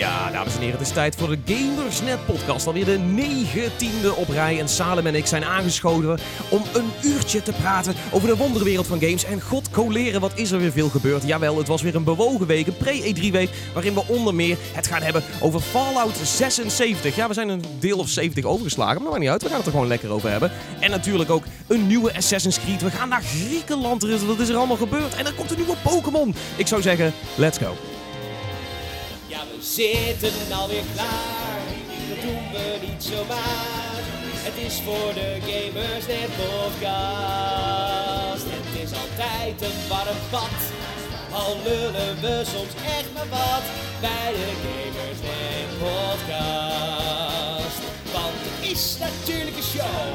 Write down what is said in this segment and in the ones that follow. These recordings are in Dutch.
Ja, dames en heren, het is tijd voor de Gamersnet podcast. Alweer de negentiende op rij. En Salem en ik zijn aangeschoten om een uurtje te praten over de wonderwereld van games. En god coleren, wat is er weer veel gebeurd. Jawel, het was weer een bewogen week, een pre-E3-week, waarin we onder meer het gaan hebben over Fallout 76. Ja, we zijn een deel of 70 overgeslagen, maar dat maakt niet uit. We gaan het er gewoon lekker over hebben. En natuurlijk ook een nieuwe Assassin's Creed. We gaan naar Griekenland. Wat is er allemaal gebeurd? En er komt een nieuwe Pokémon. Ik zou zeggen, let's go. Zitten alweer klaar. Dat doen we niet zomaar. Het is voor de Gamers Net podcast. Het is altijd een warm bad. Al lullen we soms echt maar wat bij de Gamers Net podcast. Want het is natuurlijk een show.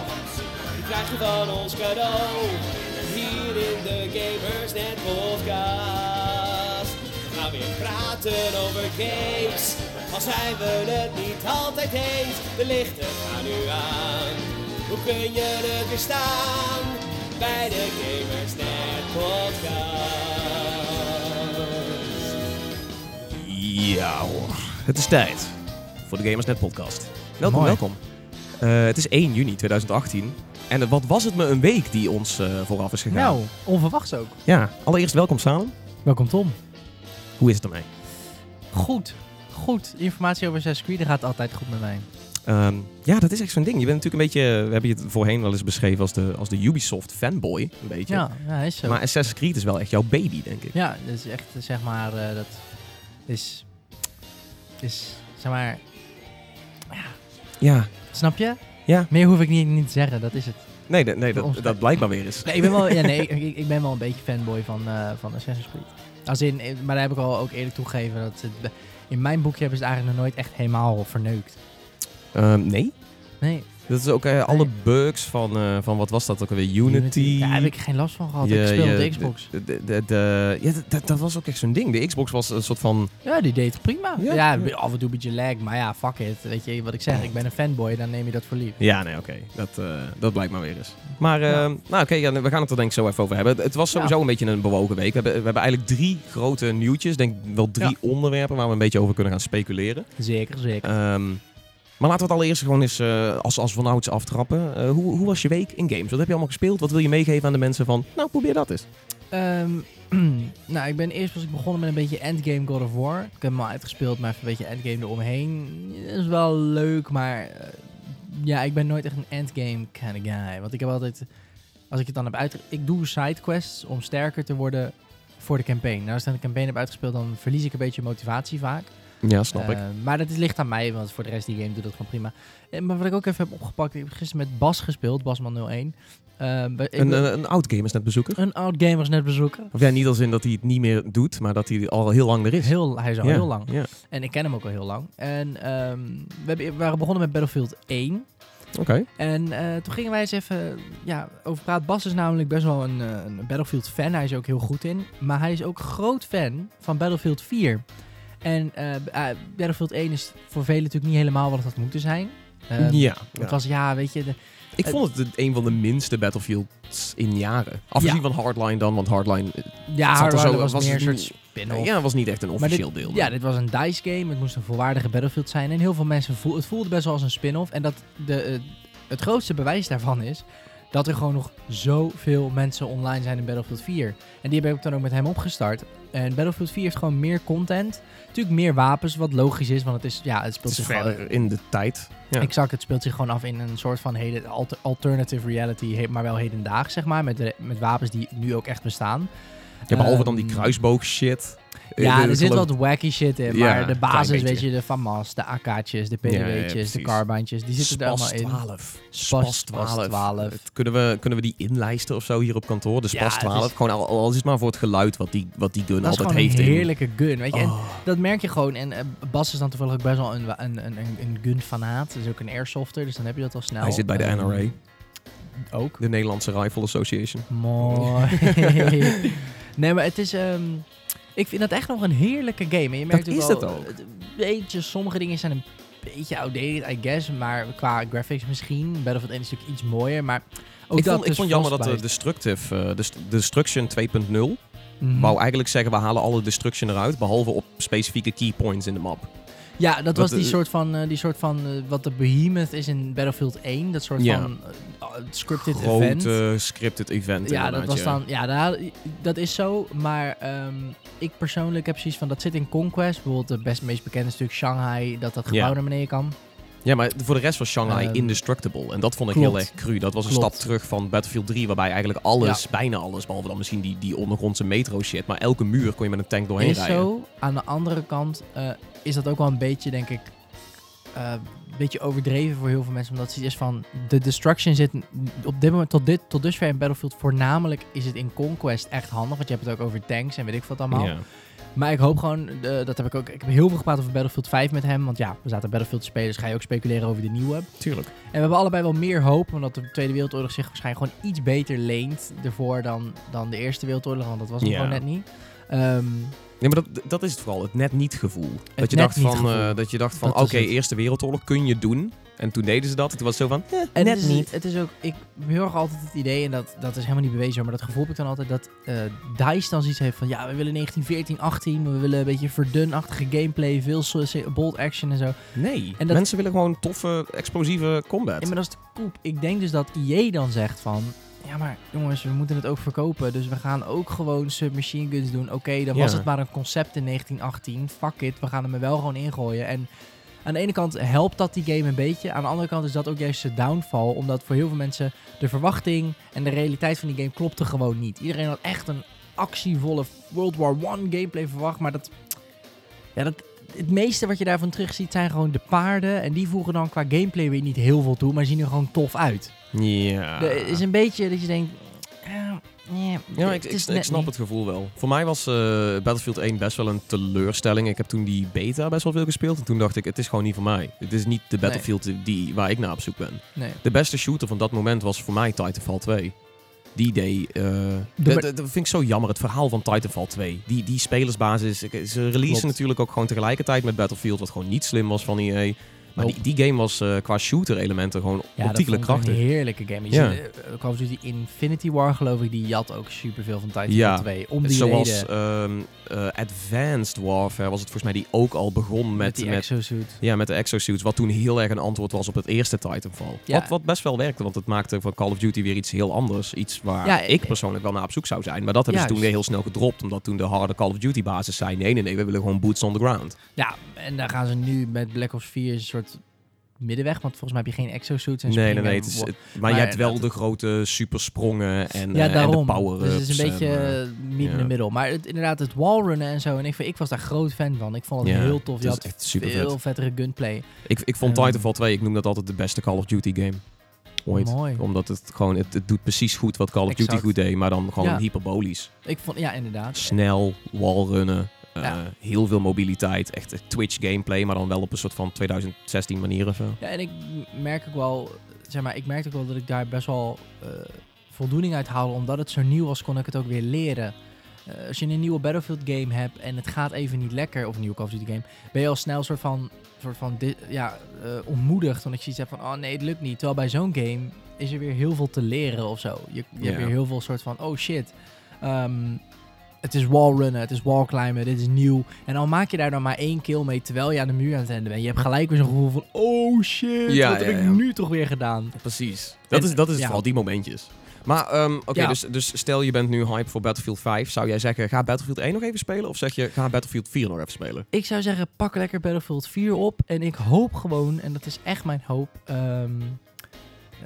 Die krijg je van ons cadeau. Hier in de Gamers Net podcast. We gaan weer praten over games. Al zijn we het niet altijd eens. De lichten gaan nu aan. Hoe kun je het weer staan? Bij de Gamers Net podcast. Ja hoor, het is tijd voor de Gamersnet podcast. Welkom, Mooi. welkom. Eh, het is 1 juni 2018. En wat was het me een week die ons eh, vooraf is gegaan. Nou, onverwachts ook. Ja, allereerst welkom Salem. Welkom Tom. Hoe is het ermee? Goed, goed. Informatie over Assassin's Creed gaat altijd goed met mij. Ehm, ja, dat is echt zo'n ding. Je bent natuurlijk een beetje, we hebben je het voorheen wel eens beschreven als de, als de Ubisoft fanboy, een beetje. Ja, ja is zo. Maar Assassin's Creed is wel echt jouw baby, denk ik. ja, dat is echt, zeg maar, eh, dat is, is, zeg maar, Ja, snap je? Ja. Meer hoef ik niet, niet te zeggen, dat is het. nee, dat- nee dat, dat blijkt maar weer eens. Nee, ik ben wel, ja, nee, ik, ik ben wel een beetje fanboy van, eh, van Assassin's Creed. Als in, eh, maar daar heb ik al ook eerlijk toegegeven dat het, in mijn boekje hebben ze het eigenlijk nog nooit echt helemaal verneukt. Ehm, nee? Nee, Dat is ook eh, alle bugs van, eh, van, wat was dat ook alweer? Unity. Daar heb ik geen last van gehad. Je- ik speel je- op de Xbox. De, de, de, ja, dat- dat, was ook echt zo'n ding. De Xbox was een soort van... Ja, die deed het prima. Ja. Ja, af en toe een beetje lag, maar ja, fuck it. Weet je wat ik zeg? Ik ben een fanboy, dan neem je dat voor lief. Ja, nee, oké. Dat, eh, dat blijkt maar weer eens. Maar, eh, Ja. nou oké, ja, we gaan het er denk ik zo even over hebben. Het was sowieso een beetje een bewogen week. We hebben, we hebben eigenlijk drie grote nieuwtjes. Denk wel drie onderwerpen waar we een beetje over kunnen gaan speculeren. Zeker, zeker. Ehm, maar laten we het allereerst gewoon eens eh, als, als vanouds aftrappen. Eh, hoe, hoe was je week in games? Wat heb je allemaal gespeeld? Wat wil je meegeven aan de mensen van... Nou, probeer dat eens. Ehm, nou, ik ben eerst was ik begonnen met een beetje Endgame God of War. Ik heb hem al uitgespeeld, maar even een beetje Endgame eromheen. Dat is wel leuk, maar eh, ja, ik ben nooit echt een Endgame kind of guy. Want ik heb altijd, als ik het dan heb uit... Ik doe sidequests om sterker te worden voor de campaign. Nou, als ik dan de campaign heb uitgespeeld, dan verlies ik een beetje motivatie vaak. Ja, snap ik. Eh, maar dat ligt aan mij, want voor de rest die game doet dat gewoon prima. Eh, maar wat ik ook even heb opgepakt, ik heb gisteren met Bas gespeeld, Basman 01. Eh, bij- ik Een, een, een oud gamer is net bezoeker. een oud gamers net bezoeken. Of ja, niet als in dat hij het niet meer doet, maar dat hij al heel lang er is. Heel, hij is al Ja, heel lang. Ja, En ik ken hem ook al heel lang. En ehm, we, hebben, we waren begonnen met Battlefield 1. oké. En eh, toen gingen wij eens even ja, over praten. Bas is namelijk best wel een, eh, een Battlefield fan. Hij is er ook heel goed in. Maar hij is ook groot fan van Battlefield 4. En eh, eh, Battlefield 1 is voor velen natuurlijk niet helemaal wat het had moeten zijn. Ehm, ja. Het was, ja, weet je... De, Ik vond het een van de minste Battlefields in jaren. Afgezien van Hardline dan, want Hardline eh, ja, Hardline zo- was, was meer een het soort spin-off. ja, was niet echt een officieel dit- deel. Ja, dit was een DICE game. Het moest een volwaardige Battlefield zijn. En heel veel mensen voelden... Het voelde best wel als een spin-off. En dat de, het grootste bewijs daarvan is... dat er gewoon nog zoveel mensen online zijn in Battlefield 4. En die heb ik dan ook met hem opgestart. En Battlefield 4 heeft gewoon meer content. Natuurlijk meer wapens, wat logisch is. Want het is... Ja, het speelt zich gewoon... verder in de tijd. Ja. Exact, het speelt zich gewoon af in een soort van alter- alternative reality, maar wel hedendaags, zeg maar. Met, de, met wapens die nu ook echt bestaan. Ja, behalve dan die Ehm, kruisboog shit. Ja, er zit wat wacky shit in, Ja, maar de basis, weet je, de FAMAS, de AK'tjes, de Ja, ja, PDW'tjes, de carbandjes, die zitten er allemaal in. 12. Spas Spas 12. 12. Het- Kunnen, we, kunnen we die inlijsten of zo hier op kantoor? De Spas het 12. is- Gewoon al, al is het maar voor het geluid wat die, wat die gun Dat is altijd heeft. een in- heerlijke gun, weet je. En Oh. dat merk je gewoon. En eh, Bas is dan toevallig ook best wel een, een, een, een gun-fanaat. Dat is ook een airsofter, dus dan heb je dat al snel. Hij zit bij de Ehm, NRA, Ook. de Nederlandse Rifle Association. Mooi. nee, maar het is... ehm, ik vind dat echt nog een heerlijke game. En je merkt Dat ook is wel, het ook. eh, sommige dingen zijn een beetje outdated, I guess. Maar qua graphics misschien. Battlefield 1 is natuurlijk iets mooier. Maar ook ik dat vond, ik vond jammer dat de Frostbite. Destructive, eh, de st- Destruction 2.0 Mhm. wou eigenlijk zeggen we halen alle Destruction eruit, behalve op specifieke keypoints in de map. Ja, dat was die eh, soort van, eh, die soort van eh, wat de Behemoth is in Battlefield 1. Dat soort van eh, scripted event. Grote scripted event Ja, dat was dan, ja, dat is zo. Maar ehm, ik persoonlijk heb zoiets van, dat zit in Conquest. Bijvoorbeeld de best, meest bekende stuk Shanghai, dat dat gebouw naar beneden kan. Ja, maar voor de rest was Shanghai Ehm, indestructible. En dat vond ik klopt. heel erg cru. Dat was een Klopt. stap terug van Battlefield 3, waarbij eigenlijk alles, bijna alles, behalve dan misschien die, die ondergrondse metro shit, maar elke muur kon je met een tank doorheen is rijden. zo. Aan de andere kant eh, is dat ook wel een beetje, denk ik, eh, een beetje overdreven voor heel veel mensen. Omdat het is van, de destruction zit op dit moment, tot, dit, tot dusver in Battlefield, voornamelijk is het in Conquest echt handig. Want je hebt het ook over tanks en weet ik wat allemaal. Ja. Maar ik hoop gewoon, eh, dat heb ik ook, ik heb heel veel gepraat over Battlefield 5 met hem. Want ja, we zaten Battlefield te spelen, dus ga je ook speculeren over de nieuwe. Tuurlijk. En we hebben allebei wel meer hoop, omdat de Tweede Wereldoorlog zich waarschijnlijk gewoon iets beter leent ervoor dan, dan de Eerste Wereldoorlog. Want dat was hem Ja. gewoon net niet. Ehm, Nee, maar dat, dat is het vooral, het net niet gevoel. dat, je net dacht niet van, gevoel. eh, dat je dacht van, Dat is oké, het. Eerste Wereldoorlog kun je doen. En toen deden ze dat. En toen was het zo van, eh, En net het is, niet. Het is ook, ik heb heel erg altijd het idee, en dat, dat is helemaal niet bewezen, maar dat gevoel heb ik dan altijd, dat eh DICE dan zoiets heeft van, ja, we willen 1914, 18, we willen een beetje verdunachtige gameplay, veel bold action en zo. Nee, En dat- mensen willen gewoon toffe, explosieve combat. Ja, maar dat is de koep. Ik denk dus dat EA dan zegt van, ja, maar jongens, we moeten het ook verkopen, dus we gaan ook gewoon submachine guns doen. Oké, dan was het maar een concept in 1918, fuck it, we gaan hem er wel gewoon ingooien. En aan de ene kant helpt dat die game een beetje. Aan de andere kant is dat ook juist de downfall. Omdat voor heel veel mensen de verwachting en de realiteit van die game klopte gewoon niet. Iedereen had echt een actievolle World War One gameplay verwacht. Maar dat, ja, dat, het meeste wat je daarvan terug ziet zijn gewoon de paarden. En die voegen dan qua gameplay weer niet heel veel toe. Maar zien er gewoon tof uit. Ja. Er is een beetje dat je denkt... ja, Ja, ik, ik, snap niet. het gevoel wel. Voor mij was eh, Battlefield 1 best wel een teleurstelling. Ik heb toen die beta best wel veel gespeeld. En toen dacht ik, het is gewoon niet voor mij. Het is niet de Battlefield die, waar ik naar op zoek ben. Nee. De beste shooter van dat moment was voor mij Titanfall 2. Die deed... eh, dat- vind ik zo jammer, het verhaal van Titanfall 2. Die, die spelersbasis... Ze releasen Klopt. natuurlijk ook gewoon tegelijkertijd met Battlefield, wat gewoon niet slim was van EA. Maar die, die game was eh, qua shooter elementen gewoon Ja, ontiegelijk krachtig. een heerlijke game. Je Ja. ziet, eh, Call of Duty Infinity War geloof ik, die jat ook superveel van Titanfall Ja. 2. Om die Zoals ehm, eh, Advanced Warfare was het volgens mij die ook al begon met, met exosuit. ja, met de exosuits. Wat toen heel erg een antwoord was op het eerste Titanfall. Ja. Wat, wat best wel werkte, want het maakte van Call of Duty weer iets heel anders. Iets waar Ja, ik persoonlijk wel naar op zoek zou zijn. Maar dat hebben ze toen weer heel snel gedropt. Omdat toen de harde Call of Duty basis zei... Nee, nee, nee, we willen gewoon boots on the ground. Ja, en daar gaan ze nu met Black Ops 4 een soort middenweg. Want volgens mij heb je geen exosuits en Nee, nee, nee. Het is, het- maar, je hebt wel de grote supersprongen en, ja, eh, daarom. en de power dus het is een beetje eh, niet in ja. de middel. Maar het, inderdaad, het wallrunnen en zo. En ik, ik was daar groot fan van. Ik vond het Ja, heel tof. Je had echt super veel vet. vettere gunplay. Ik, ik vond Ehm. Titanfall 2, ik noem dat altijd de beste Call of Duty game. Ooit. Mooi. Omdat het gewoon, het, het doet precies goed wat Call of Duty goed deed, maar dan gewoon Ja. hyperbolisch. Ik vond, ja, inderdaad. Snel, wallrunnen, eh, heel veel mobiliteit, echt Twitch gameplay, maar dan wel op een soort van 2016 manier of zo. Ja, en ik merk ook wel, zeg maar, ik merkte ook wel dat ik daar best wel eh, voldoening uit haalde. Omdat het zo nieuw was, kon ik het ook weer leren. Eh, als je een nieuwe Battlefield game hebt en het gaat even niet lekker, of een nieuwe Call of Duty game, ben je al snel soort van, soort van ja, ontmoedigd. Omdat je iets hebt van, oh nee, het lukt niet. Terwijl bij zo'n game is er weer heel veel te leren of zo. Je, je hebt weer heel veel soort van, oh shit. ehm, het is wallrunnen, het is wallclimben, dit is nieuw. En al maak je daar dan maar één kill mee terwijl je aan de muur aan het rennen bent. Je hebt gelijk weer zo'n gevoel van, oh shit, Ja, wat ja, heb ik nu toch weer gedaan? Precies. Dat En- is, dat is vooral, die momentjes. Maar ehm, oké, Ja. dus, dus stel je bent nu hype voor Battlefield 5. Zou jij zeggen, ga Battlefield 1 nog even spelen? Of zeg je, ga Battlefield 4 nog even spelen? Ik zou zeggen, pak lekker Battlefield 4 op. En ik hoop gewoon, en dat is echt mijn hoop. ehm,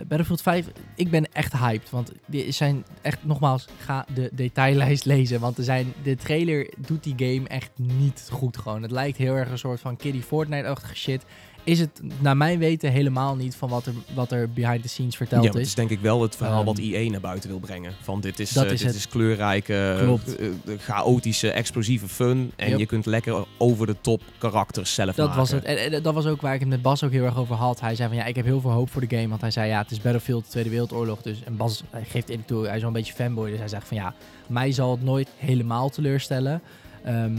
Battlefield 5, ik ben echt hyped. Want die zijn echt, nogmaals, ga de detaillijst lezen. Want er zijn, de trailer doet die game echt niet goed gewoon. Het lijkt heel erg een soort van kiddie Fortnite-achtige shit. Is het, naar mijn weten, helemaal niet van wat er, wat er behind the scenes verteld ja, is. is denk ik wel het verhaal Ehm, wat EA naar buiten wil brengen. Van dit is, dat eh, is dit het. is kleurrijke, eh, eh, chaotische, explosieve fun. En Yep. je kunt lekker over de top karakters zelf Dat maken. was het. En, en dat was ook waar ik het met Bas ook heel erg over had. Hij zei van ja, ik heb heel veel hoop voor de game. Want hij zei ja, het is Battlefield, Tweede Wereldoorlog. Dus, en Bas hij geeft in toe, hij is wel een beetje fanboy. Dus hij zegt van ja, mij zal het nooit helemaal teleurstellen. Ehm,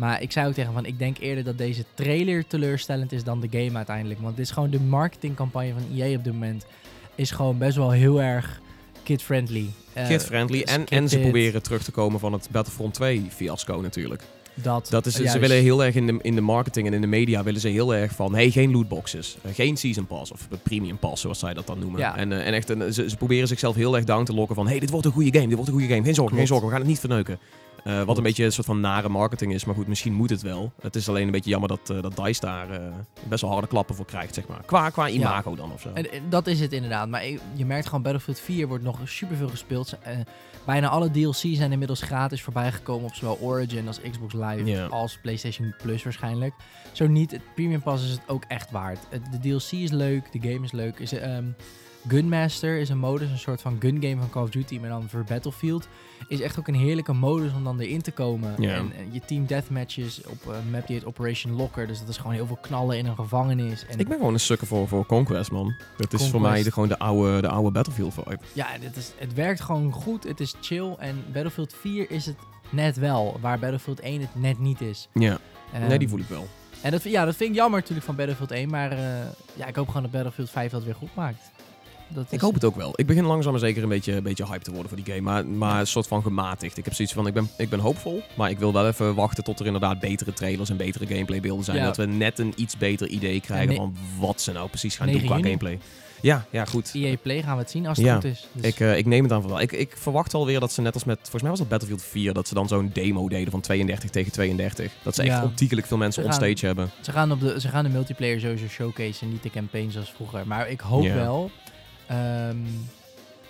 maar ik zei ook tegen van, ik denk eerder dat deze trailer teleurstellend is dan de game uiteindelijk. Want het is gewoon de marketingcampagne van EA op dit moment. Is gewoon best wel heel erg kid-friendly. Eh, Kid-friendly. En, en ze proberen terug te komen van het Battlefront 2 fiasco natuurlijk. Dat, Dat is, ze willen heel erg in de, in de marketing en in de media willen ze heel erg van, hey, geen lootboxes, eh, geen season pass of premium pass, zoals zij dat dan noemen. Ja. En, eh, en echt, ze, ze proberen zichzelf heel erg down te lokken van, hey, dit wordt een goede game, dit wordt een goede game, geen zorgen, geen zorgen, we gaan het niet verneuken. Eh, wat een beetje een soort van nare marketing is, maar goed, misschien moet het wel. Het is alleen een beetje jammer dat, eh, dat DICE daar eh, best wel harde klappen voor krijgt, zeg maar. Qua, qua imago dan of zo. En, en dat is het inderdaad. Maar je merkt gewoon, Battlefield 4 wordt nog superveel gespeeld. Bijna alle DLC's zijn inmiddels gratis voorbijgekomen op zowel Origin als Xbox Live als PlayStation Plus waarschijnlijk. Zo niet, het Premium Pass is het ook echt waard. De DLC is leuk, de game is leuk. Is, ehm, Gunmaster is een modus, een soort van gun game van Call of Duty, maar dan voor Battlefield. Is echt ook een heerlijke modus om dan erin te komen. En, eh, je team deathmatches op een map die heet Operation Locker. Dus dat is gewoon heel veel knallen in een gevangenis. En Ik ben gewoon een sukker voor, voor Conquest, man. Dat is voor mij de, gewoon de oude, de oude Battlefield vibe. Ja, het, is, het werkt gewoon goed. Het is chill. En Battlefield 4 is het net wel. Waar Battlefield 1 het net niet is. Ja, Ehm, nee, die voel ik wel. En dat, ja, dat vind ik jammer natuurlijk van Battlefield 1. Maar eh, ja, ik hoop gewoon dat Battlefield 5 dat weer goed maakt. Dat Ik is- hoop het ook wel. Ik begin langzaam maar zeker een beetje, een beetje hype te worden voor die game. Maar, maar een soort van gematigd. Ik heb zoiets van, ik ben, ik ben hoopvol. Maar ik wil wel even wachten tot er inderdaad betere trailers en betere gameplaybeelden zijn. Ja. Dat we net een iets beter idee krijgen van wat ze nou precies gaan 9 doen qua juni. gameplay. Ja, ja, goed. EA Play gaan we het zien als het Ja. goed is. Dus Ik, eh, ik neem het aan van wel. Ik, ik verwacht alweer dat ze net als met, volgens mij was dat Battlefield 4, dat ze dan zo'n demo deden van 32 tegen 32. Dat ze echt Ja. ontiegelijk veel mensen gaan- stage hebben. ze, gaan op de, ze gaan de multiplayer sowieso showcase en niet de campaign zoals vroeger. Maar ik hoop wel ehm,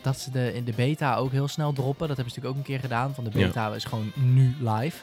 dat ze de, in de beta ook heel snel droppen. Dat hebben ze natuurlijk ook een keer gedaan. Van de Ja. beta is gewoon nu live.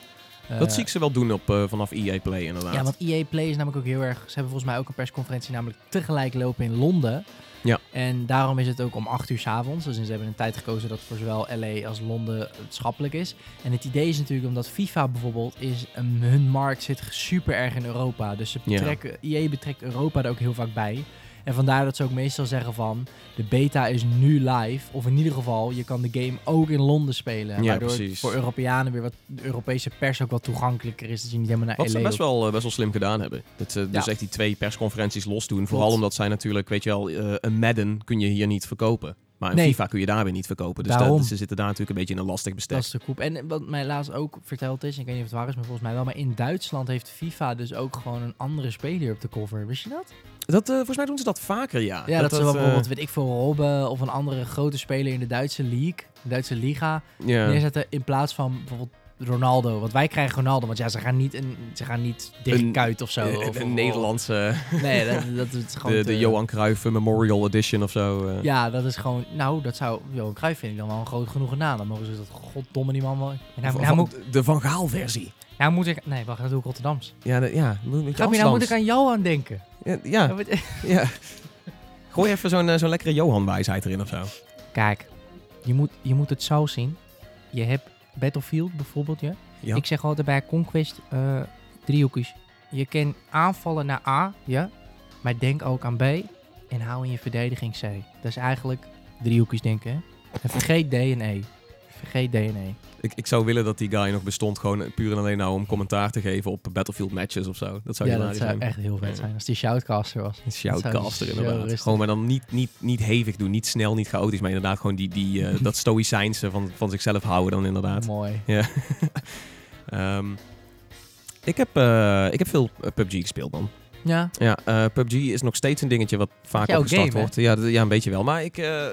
dat Eh, zie ik ze wel doen op, eh, vanaf EA Play inderdaad. Ja, want EA Play is namelijk ook heel erg... Ze hebben volgens mij ook een persconferentie namelijk tegelijk lopen in Londen. Ja. En daarom is het ook om 8 uur 's avonds. Dus ze hebben een tijd gekozen dat voor zowel LA als Londen het schappelijk is. En het idee is natuurlijk omdat FIFA bijvoorbeeld is... een- hun markt zit super erg in Europa. Dus ze Ja. betrekken, EA betrekt Europa er ook heel vaak bij. En vandaar dat ze ook meestal zeggen van... de beta is nu live. Of in ieder geval, je kan de game ook in Londen spelen. Ja, waardoor het precies. voor Europeanen weer wat... de Europese pers ook wat toegankelijker is. Dat je niet helemaal naar Wat LA ze best wel, eh, best wel slim gedaan hebben. Dat ze dus Ja. echt die twee persconferenties los doen. Vooral Klopt. omdat zij natuurlijk, weet je wel, eh, een Madden kun je hier niet verkopen. Maar een Nee. FIFA kun je daar weer niet verkopen. Dus Daarom. dat- ze zitten daar natuurlijk een beetje in een lastig bestek. Koep. En wat mij laatst ook verteld is, ik weet niet of het waar is, maar volgens mij wel, maar in Duitsland heeft FIFA dus ook gewoon een andere speler op de cover. Wist je dat? Dat, eh, volgens mij doen ze dat vaker, ja. Ja, dat, ze wel eh, bijvoorbeeld, weet ik veel, Robben of een andere grote speler in de Duitse league, de Duitse liga, neerzetten in plaats van bijvoorbeeld Ronaldo. Want wij krijgen Ronaldo, want ja, ze gaan niet, een, ze gaan niet Dirk Een- Kuyt of zo. Eh, of, een Nederlandse, Nee, dat, dat is gewoon de, te- de Johan Cruijff Memorial Edition of zo. eh. Ja, dat is gewoon, nou, dat zou, Johan Cruijff vind ik dan wel een groot genoegen naam. Dan mogen ze dat goddomme die man wel... Nou, nou, moet, de Van Gaal versie. nou moet ik, nee, wacht, dat doe ik Rotterdams. Ja, de, ja. moet- nou moet ik aan jou aan denken. Ja, ja, ja. Gooi even zo'n eh, zo'n lekkere Johan-wijsheid erin of zo. Kijk, je moet, je moet het zo zien. Je hebt Battlefield bijvoorbeeld, ja. Ja. Ik zeg altijd bij Conquest eh driehoekjes. Je kan aanvallen naar A, ja. Maar denk ook aan B en hou in je verdediging C. Dat is eigenlijk driehoekjes denken, hè. En vergeet D en E. Vergeet D en E. Ik, ik zou willen dat die guy nog bestond, gewoon puur en alleen nou om commentaar te geven op Battlefield matches of zo. Dat zou ja, dat zou zijn. echt heel vet zijn als die shoutcaster was. Een shoutcaster inderdaad. rustig. Gewoon, maar dan niet, niet, niet hevig doen, niet snel, niet chaotisch, maar inderdaad gewoon die, die, eh, dat stoïcijnse van, van zichzelf houden dan inderdaad. Mooi. Ehm, ik, heb, eh, ik heb veel eh, PUBG gespeeld man. Ja, Ja, eh, PUBG is nog steeds een dingetje wat vaak jouw opgestart game, hè? wordt. Ja, ja, een beetje wel. Maar ik, eh,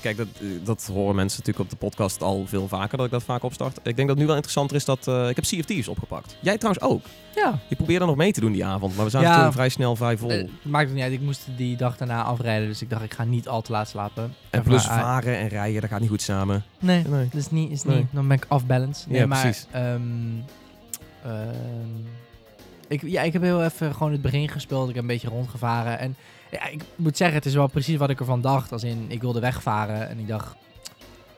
kijk, dat, eh, dat horen mensen natuurlijk op de podcast al veel vaker, dat ik dat vaak opstart. Ik denk dat het nu wel interessanter is dat, ik heb Thieves opgepakt. Jij trouwens ook. ja. Je probeerde nog mee te doen die avond, maar we zaten Ja. toen vrij snel vrij vol. Maakt het niet uit. Ik moest die dag daarna afrijden, dus ik dacht ik ga niet al te laat slapen. en plus varen en rijden, dat gaat niet goed samen. Nee, Nee. dat is niet, is Nee. niet. Dan ben ik off-balance. Nee, Ja, maar, precies. ehm, ik, ja, ik heb heel even gewoon het begin gespeeld. Ik heb een beetje rondgevaren. En ja, ik moet zeggen, het is wel precies wat ik ervan dacht. Als in, ik wilde wegvaren en ik dacht...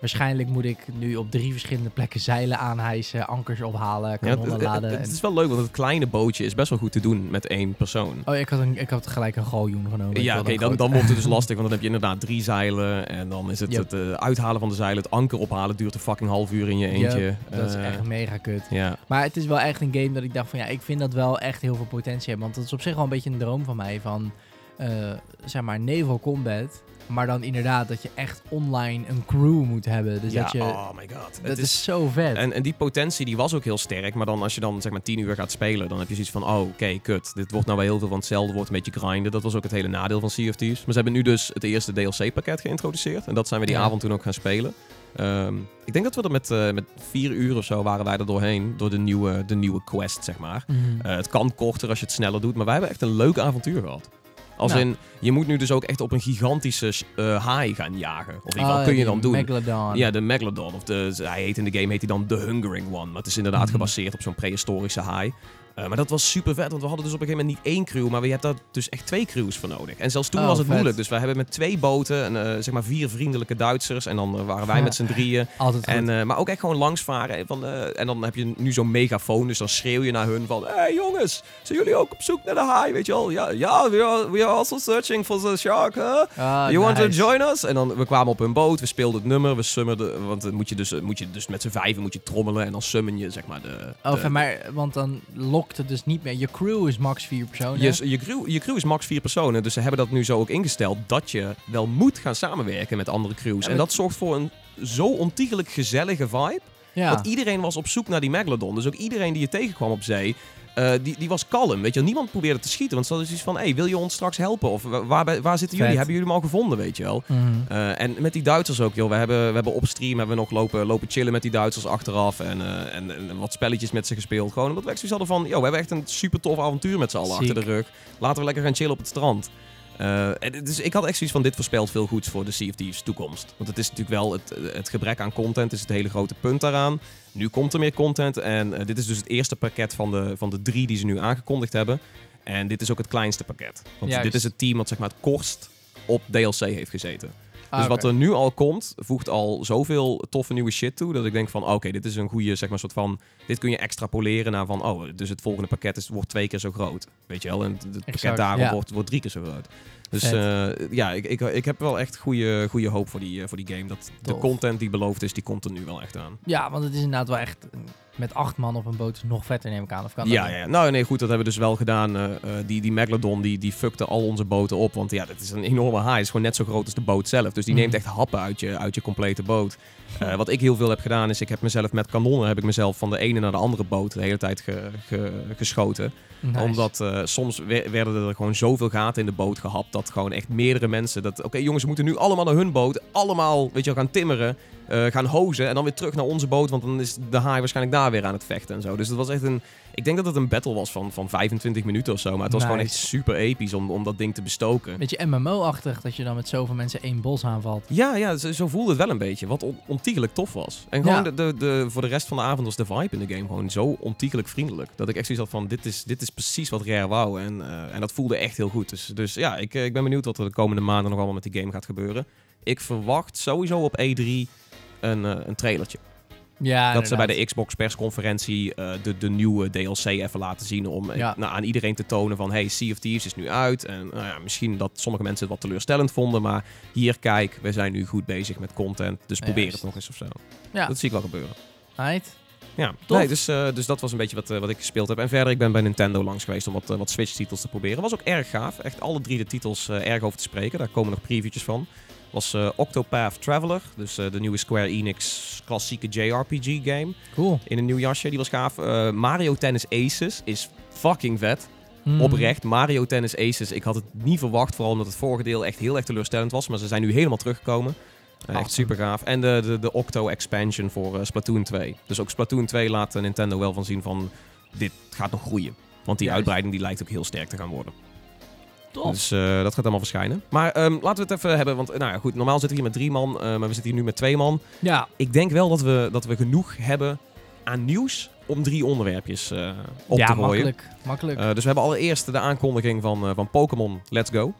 Waarschijnlijk moet ik nu op drie verschillende plekken zeilen aanhijsen, ankers ophalen, Ja, het, kanonnen het- laden. het en- is wel leuk, want het kleine bootje is best wel goed te doen met één persoon. Oh, ik had, een, ik had gelijk een galjoen genomen. Ja, oké, dan, dan wordt het dus lastig, want dan heb je inderdaad drie zeilen. En dan is het Yep. het eh, uithalen van de zeilen, het anker ophalen, duurt een fucking half uur in je eentje. Yep, dat is Eh, echt mega kut. Ja, Maar het is wel echt een game dat ik dacht van ja, ik vind dat wel echt heel veel potentie hebben. Want dat is op zich wel een beetje een droom van mij. Van, eh, zeg maar, naval combat. Maar dan inderdaad dat je echt online een crew moet hebben. Dus ja, dat je... oh my god. dat Het is, zo vet. En, en die potentie die was ook heel sterk. Maar dan als je dan zeg maar 10 uur gaat spelen, dan heb je zoiets van: oh, oké, kut. Dit wordt nou wel heel veel van hetzelfde. Wordt een beetje grinden. Dat was ook het hele nadeel van Sea of Thieves. Maar ze hebben nu dus het eerste DLC-pakket geïntroduceerd. En dat zijn we die Ja. avond toen ook gaan spelen. Ehm, ik denk dat we er met, eh, met vier uur of zo waren wij er doorheen. Door de nieuwe, de nieuwe quest, zeg maar. Mhm. Eh, het kan korter als je het sneller doet. Maar wij hebben echt een leuk avontuur gehad. Als Nou. in, je moet nu dus ook echt op een gigantische eh haai gaan jagen. Of in ieder geval Oh, kun je dan doen. Megalodon. Ja, de Megalodon. Of de, hij heet in de game heet hij dan The Hungering One. Maar het is inderdaad Mhm. gebaseerd op zo'n prehistorische haai. Eh, maar dat was super vet, want we hadden dus op een gegeven moment niet één crew, maar we hebben daar dus echt twee crews voor nodig. En zelfs toen Oh, was het vet. moeilijk. Dus we hebben met twee boten, en, eh, zeg maar vier vriendelijke Duitsers. En dan eh, waren wij Ja. met z'n drieën. Altijd. En, maar ook echt gewoon langsvaren. En, van, en dan heb je nu zo'n megafoon, dus dan schreeuw je naar hun van... Hé hey, jongens, zijn jullie ook op zoek naar de haai, weet je wel? Ja, ja we, are, we are also searching for the shark, huh? Ah, you want to join us? En dan, we kwamen op hun boot, we speelden het nummer, we summerden... Want dan moet je dus, moet je dus met z'n vijven moet je trommelen en dan summen je, zeg maar, de... Oh, de- maar, want dan het dus niet meer. Je crew is max vier personen. je, je, crew, je crew is max vier personen, dus ze hebben dat nu zo ook ingesteld dat je wel moet gaan samenwerken met andere crews. Ja, en dat zorgt voor een zo ontiegelijk gezellige vibe. ja. Want iedereen was op zoek naar die Megalodon. Dus ook iedereen die je tegenkwam op zee, eh, die, die was kalm. Weet je, niemand probeerde te schieten. Want ze hadden zoiets van, hey, wil je ons straks helpen? Of wa- waar, waar zitten jullie? Vet. Hebben jullie hem al gevonden, weet je wel? Mhm. Eh, en met die Duitsers ook, joh. We hebben, we hebben op stream hebben we nog lopen, lopen chillen met die Duitsers achteraf. En, eh, en, en wat spelletjes met ze gespeeld. Gewoon omdat we echt zoiets hadden van, joh, we hebben echt een super tof avontuur met z'n allen Ziek. achter de rug. Laten we lekker gaan chillen op het strand. Eh, dus ik had echt zoiets van, dit voorspelt veel goeds voor de Sea of Thieves toekomst. Want het is natuurlijk wel, het, het gebrek aan content is het hele grote punt daaraan. Nu komt er meer content en eh, dit is dus het eerste pakket van de, van de drie die ze nu aangekondigd hebben. En dit is ook het kleinste pakket. Want Juist. dit is het team wat zeg maar het kortst op DLC heeft gezeten. Ah, Dus wat er nu al komt, voegt al zoveel toffe nieuwe shit toe. Dat ik denk van, oké, dit is een goede, zeg maar, soort van... Dit kun je extrapoleren naar van, oh, dus het volgende pakket is, wordt twee keer zo groot. Weet je wel? En het pakket daarop ja. wordt, wordt drie keer zo groot. Dus eh, ja, ik, ik, ik heb wel echt goede, goede hoop voor die, eh, voor die game. Dat de content die beloofd is, die komt er nu wel echt aan. Ja, want het is inderdaad wel echt... Met acht man op een boot is nog vetter, neem ik aan. Of kan dat Ja, ja, nou nee, goed, dat hebben we dus wel gedaan. Eh, eh, die, die Megalodon, die, die fuckte al onze boten op. Want ja, dat is een enorme haai. is gewoon net zo groot als de boot zelf. Dus die Mhm. neemt echt happen uit je, uit je complete boot. Eh, wat ik heel veel heb gedaan, is ik heb mezelf met kanonnen... heb ik mezelf van de ene naar de andere boot de hele tijd ge- ge- geschoten. Nice. Omdat soms we- werden er gewoon zoveel gaten in de boot gehapt... dat gewoon echt meerdere mensen... dat Oké jongens, we moeten nu allemaal naar hun boot. Allemaal, weet je wel, gaan timmeren. Eh, gaan hozen en dan weer terug naar onze boot. Want dan is de haai waarschijnlijk daar weer aan het vechten en zo. Dus het was echt een... Ik denk dat het een battle was van, van 25 minuten of zo. Maar het was gewoon echt super episch om, om dat ding te bestoken. Beetje MMO-achtig, dat je dan met zoveel mensen één bos aanvalt. Ja, ja zo, zo voelde het wel een beetje. Wat on- ontiegelijk tof was. En gewoon Ja. de, de, de, voor de rest van de avond was de vibe in de game gewoon zo ontiegelijk vriendelijk. Dat ik echt zoiets had van, dit is, dit is precies wat Rare wou. En, eh, en dat voelde echt heel goed. Dus, dus ja, ik, eh, ik ben benieuwd wat er de komende maanden nog allemaal met die game gaat gebeuren. Ik verwacht sowieso op E3 een, eh, een trailertje. Ja, dat ze bij de Xbox persconferentie eh, de, de nieuwe DLC even laten zien. Om eh, Ja. nou, aan iedereen te tonen van, hey, Sea of Thieves is nu uit. En nou ja, misschien dat sommige mensen het wat teleurstellend vonden. Maar hier, kijk, we zijn nu goed bezig met content. Dus probeer het nog eens of zo. Ja, Dat zie ik wel gebeuren. right. Ja, nee, dus, dus dat was een beetje wat, wat ik gespeeld heb. En verder, ik ben bij Nintendo langs geweest om wat, wat Switch-titels te proberen. Was ook erg gaaf. Echt alle drie de titels erg over te spreken. Daar komen nog previewtjes van. Was eh, Octopath Traveler, dus eh, de nieuwe Square Enix klassieke JRPG-game. Cool. In een nieuw jasje, die was gaaf. Eh, Mario Tennis Aces is fucking vet. Hmm. Oprecht, Mario Tennis Aces. Ik had het niet verwacht, vooral omdat het vorige deel echt heel erg teleurstellend was. Maar ze zijn nu helemaal teruggekomen. Echt Awesome. super gaaf. En de, de, de Octo expansion voor Splatoon 2. Dus ook Splatoon 2 laat Nintendo wel van zien van... Dit gaat nog groeien. Want die uitbreiding die lijkt ook heel sterk te gaan worden. Tof. Dus eh, dat gaat allemaal verschijnen. Maar ehm, laten we het even hebben. Want nou ja, goed, normaal zitten we hier met drie man. eh, maar we zitten hier nu met twee man. Ja, Ik denk wel dat we, dat we genoeg hebben aan nieuws om drie onderwerpjes eh, op ja te gooien. makkelijk. Makkelijk. Dus we hebben allereerst de aankondiging van, van Pokémon Let's Go.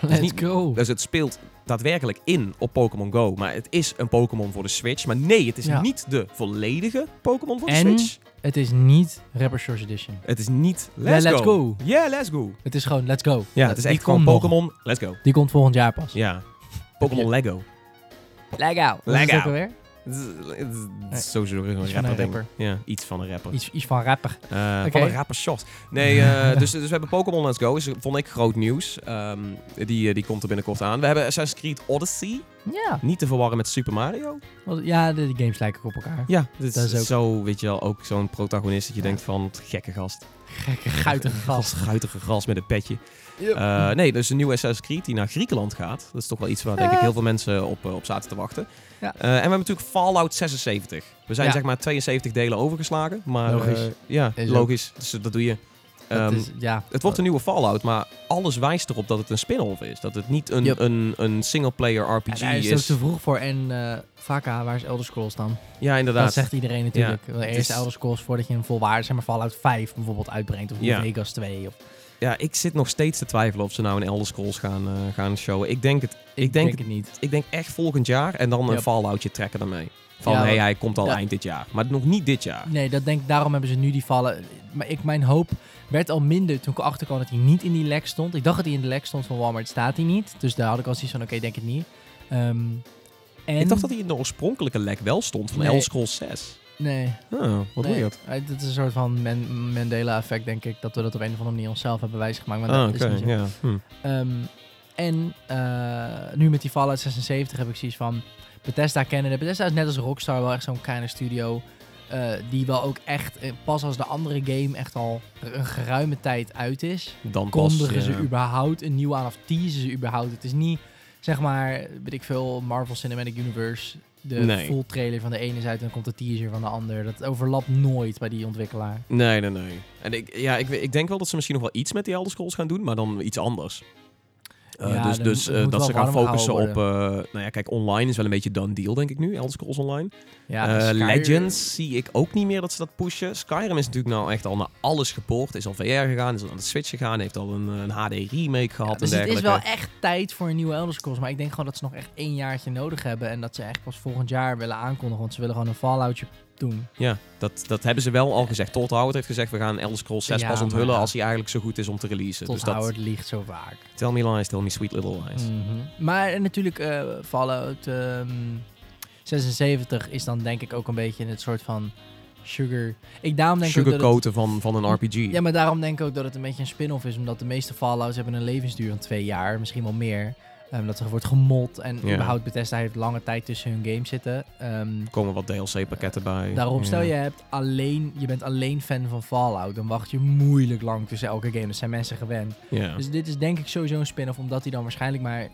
Let's niet- go. Dus het speelt daadwerkelijk in op Pokémon Go. Maar het is een Pokémon voor de Switch. Maar nee, het is Ja. niet de volledige Pokémon voor de En- Switch. Het is niet Rapper Source Edition. Het is niet Let's, let's go. go. Yeah, let's go. Het is gewoon let's go. Ja, het is echt gewoon. Pokémon Let's go. Die komt volgend jaar pas. Ja. Pokémon Lego. Lego. Is Lego. Het is- sowieso een Iets van rapper, een ding. Ja, iets van een rapper. Iets, iets van rapper. Eh. Van een rapper shot. Nee, eh, dus, dus we hebben Pokémon Let's Go. Is, vond ik groot nieuws. Ehm, die, eh, die komt er binnenkort aan. We hebben Assassin's Creed Odyssey. Ja. Niet te verwarren met Super Mario. Ja, de, games lijken op elkaar. Ja, dit Dat is, is ook- zo, weet je wel, ook zo'n protagonist dat je Ja. denkt van, gekke gast. Gekke, guitige gast. Guitige gast met een petje. Nee, dus een nieuwe Assassin's Creed die naar Griekenland gaat. Dat is toch wel iets waar denk ik heel veel mensen op, op zaten te wachten. Ja. Eh, en we hebben natuurlijk Fallout 76. We zijn Ja. zeg maar 72 delen overgeslagen. Maar, Logisch. eh, ja, Is logisch. Dus eh, dat doe je. Ehm, is, ja. het wordt een nieuwe Fallout, maar alles wijst erop dat het een spin-off is. Dat het niet een, Yep. een, een single-player RPG daar is het is. ook te vroeg voor. En eh Vaka, waar is Elder Scrolls dan? Ja, inderdaad. Dat zegt iedereen natuurlijk. Ja, het Eerst is- Elder Scrolls voordat je een volwaardig, zeg maar Fallout 5 bijvoorbeeld uitbrengt. Of Ja. Vegas 2. Of, Ja, ik zit nog steeds te twijfelen of ze nou een Elder Scrolls gaan, eh, gaan showen. Ik denk, het, ik denk denk het niet. ik denk echt volgend jaar en dan een. Falloutje trekken ermee. Van, Ja, hey, hij komt al eind dit jaar. Maar nog niet dit jaar. Nee, dat denk, daarom hebben ze nu die vallen. Maar ik, mijn hoop werd al minder toen ik erachter kwam dat hij niet in die lek stond. Ik dacht dat hij in de lek stond van Walmart, staat hij niet. Dus daar had ik al zoiets van, oké, denk het niet. Ehm, en, Ik dacht dat hij in de oorspronkelijke lek wel stond van Nee. Elder Scrolls 6. Nee, Oh, wat nee. weird. Het is een soort van Man- Mandela-effect, denk ik. Dat we dat op een of andere manier onszelf hebben wijsgemaakt. Maar Ah, dat oké. is niet zo. ja. Hm. Ehm, en eh, nu met die Fallout 76 heb ik zoiets van... Bethesda kennen. de Bethesda is net als Rockstar wel echt zo'n kleine studio... eh, die wel ook echt, eh, pas als de andere game echt al een geruime tijd uit is... Dan pas, kondigen ze überhaupt een nieuw aan of teasen ze überhaupt. Het is niet, zeg maar, weet ik veel, Marvel Cinematic Universe... De Nee. full trailer van de ene is uit en dan komt de teaser van de ander. Dat overlapt nooit bij die ontwikkelaar. Nee, nee, nee. En ik, ja, ik, ik denk wel dat ze misschien nog wel iets met die Elder Scrolls gaan doen, maar dan iets anders. Eh, Ja, dus dus eh, dat ze gaan focussen op... eh, nou ja, kijk, online is wel een beetje done deal, denk ik nu. Elder Scrolls Online. Ja, Legends zie ik ook niet meer dat ze dat pushen. Skyrim is natuurlijk nou echt al naar alles gepoord. Is al VR gegaan, is al aan de Switch gegaan. Heeft al een, een HD remake gehad Ja, en dus het is dergelijke. wel echt tijd voor een nieuwe Elder Scrolls. Maar ik denk gewoon dat ze nog echt één jaartje nodig hebben. En dat ze echt pas volgend jaar willen aankondigen. Want ze willen gewoon een Falloutje doen. Ja, dat, dat hebben ze wel al gezegd. Todd Howard heeft gezegd, we gaan Elder Scrolls 6 Ja, pas onthullen als hij eigenlijk zo goed is om te releasen. Tot dus dat, Howard liegt zo vaak. tell me lies, tell me sweet little lies. Mhm. Maar natuurlijk eh, Fallout ehm, 76 is dan denk ik ook een beetje het soort van sugar... Ik daarom denk ik ook dat het- Sugarcoaten van, van een RPG. Ja, maar daarom denk ik ook dat het een beetje een spin-off is. Omdat de meeste Fallouts hebben een levensduur van twee jaar. Misschien wel meer. Ehm, dat er wordt gemod. En Ja. überhaupt Bethesda heeft lange tijd tussen hun games zitten. Ehm, Er komen wat DLC-pakketten bij. Daarom, stel je, hebt alleen, je bent alleen fan van Fallout, dan wacht je moeilijk lang tussen elke game. Dat zijn mensen gewend. Dus dit is denk ik sowieso een spin-off, omdat hij dan waarschijnlijk maar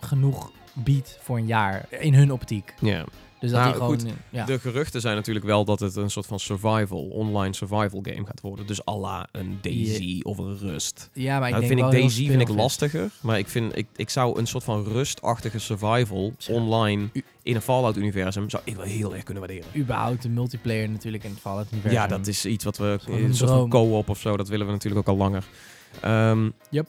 genoeg biedt voor een jaar. In hun optiek. ja. Dus dat Nou, gewoon... goed, ja. De geruchten zijn natuurlijk wel dat het een soort van survival, online survival game gaat worden. Dus à la een Daisy of een Rust. ja, maar ik nou, denk vind ik Daisy vind ik lastiger. Maar ik, vind, ik, ik zou een soort van rustachtige survival online U- in een Fallout-universum zou ik wel heel erg kunnen waarderen. Überhaupt de multiplayer natuurlijk in het Fallout universum. Ja, dat is iets wat we... Een Een soort van co-op of zo, dat willen we natuurlijk ook al langer. Ehm, Yep.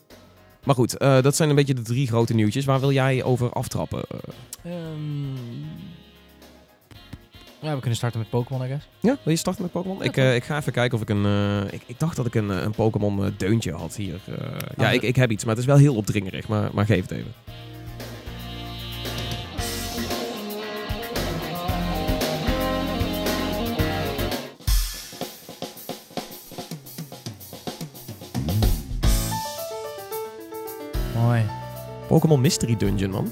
Maar goed, eh, dat zijn een beetje de drie grote nieuwtjes. Waar wil jij over aftrappen? Eh, Ehm, ja, we kunnen starten met Pokémon, I guess. ja, wil je starten met Pokémon? Ik, eh, ik ga even kijken of ik een... eh, ik, ik dacht dat ik een, eh, een Pokémon deuntje had hier. Eh, ja, Ah, ik, ik heb iets, maar het is wel heel opdringerig. Maar, maar geef het even. Mooi. Pokémon Mystery Dungeon, man.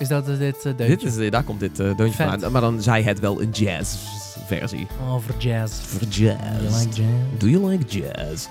Is dat eh, dit uh, Dit is, eh, daar komt dit uh, deuntje Vet. vandaan. Maar dan zei het wel een jazz-versie. Jazz. Voor Do you jazz. like jazz? Do you like jazz?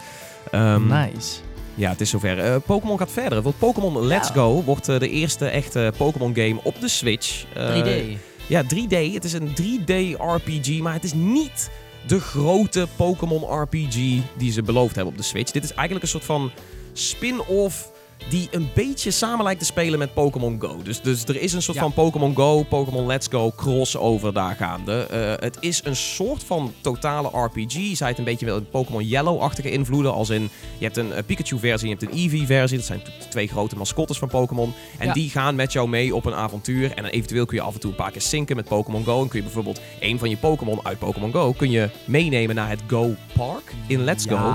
Ehm, nice. Ja, het is zover. Eh, Pokémon gaat verder. Want Pokémon Let's Ja. Go wordt eh, de eerste echte Pokémon game op de Switch. Eh, 3D. Ja, 3D. Het is een 3D RPG, maar het is niet de grote Pokémon RPG die ze beloofd hebben op de Switch. Dit is eigenlijk een soort van spin-off die een beetje samen lijkt te spelen met Pokémon Go. Dus, dus er is een soort Ja. van Pokémon Go, Pokémon Let's Go crossover daar gaande. Eh, het is een soort van totale RPG. Zij het een beetje wel een Pokémon Yellow-achtige invloeden. Als in, je hebt een eh, Pikachu-versie, je hebt een Eevee-versie. Dat zijn twee grote mascottes van Pokémon. En Ja. die gaan met jou mee op een avontuur. En dan eventueel kun je af en toe een paar keer synken met Pokémon Go. En kun je bijvoorbeeld een van je Pokémon uit Pokémon Go kun je meenemen naar het Go Park in Let's Go.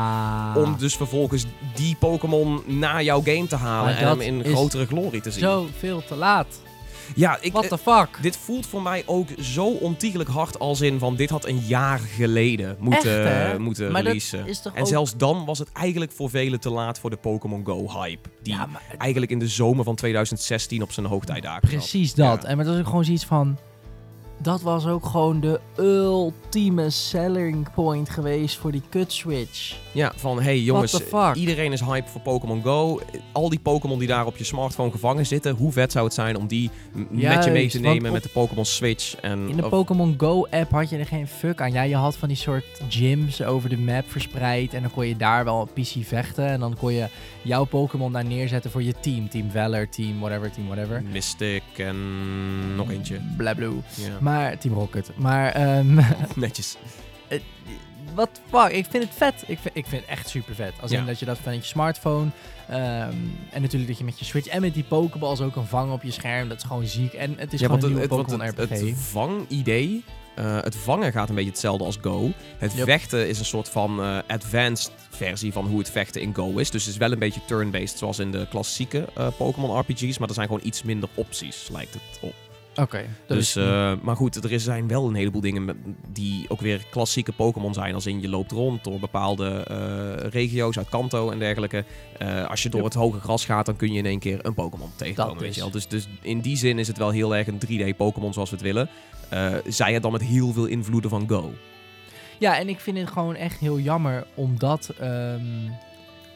Om dus vervolgens die Pokémon naar jouw game te halen Maar en hem in grotere glorie te zien. Zo veel te laat. Ja, ik, What the fuck? dit voelt voor mij ook zo ontiegelijk hard als in van dit had een jaar geleden moeten, Echt, hè? moeten Maar releasen. En ook- zelfs dan was het eigenlijk voor velen te laat voor de Pokémon Go hype. Die Ja, maar eigenlijk in de zomer van 2016 op zijn hoogtijdagen. Precies dat. Ja. En maar dat is ook gewoon zoiets van. Dat was ook gewoon de ultieme selling point geweest voor die cut switch. Ja, van hey jongens, iedereen is hype voor Pokémon Go. Al die Pokémon die daar op je smartphone gevangen zitten, hoe vet zou het zijn om die met je mee te nemen met de Pokémon Switch? En, In de Pokémon Go app had je er geen fuck aan. Ja, je had van die soort gyms over de map verspreid. En dan kon je daar wel PC vechten. En dan kon je jouw Pokémon daar neerzetten voor je team. Team Valor, team whatever, team whatever. Mystic en nog eentje. Blablu. Ja. Maar, Team Rocket. Maar, ehm Netjes. wat fuck, ik vind het vet. Ik vind, ik vind het echt super vet. Als Ja. in dat je dat vanuit je smartphone. ehm, en natuurlijk dat je met je Switch en met die Pokéballs ook kan vangen op je scherm. Dat is gewoon ziek. En het is ja, gewoon een het, nieuwe het, Pokémon het, RPG. het vangidee, eh, het vangen gaat een beetje hetzelfde als Go. Het Yep. vechten is een soort van eh, advanced versie van hoe het vechten in Go is. Dus het is wel een beetje turn-based zoals in de klassieke eh, Pokémon RPG's, maar er zijn gewoon iets minder opties, lijkt het op. Oké. Dus, eh, maar goed, er zijn wel een heleboel dingen die ook weer klassieke Pokémon zijn. Als in je loopt rond door bepaalde eh, regio's uit Kanto en dergelijke. Eh, als je door Yep. het hoge gras gaat, dan kun je in één keer een Pokémon tegenkomen. Weet is. je wel. Dus, dus in die zin is het wel heel erg een 3D Pokémon zoals we het willen. Zij het dan met heel veel invloeden van Go. Ja, en ik vind het gewoon echt heel jammer, omdat ehm,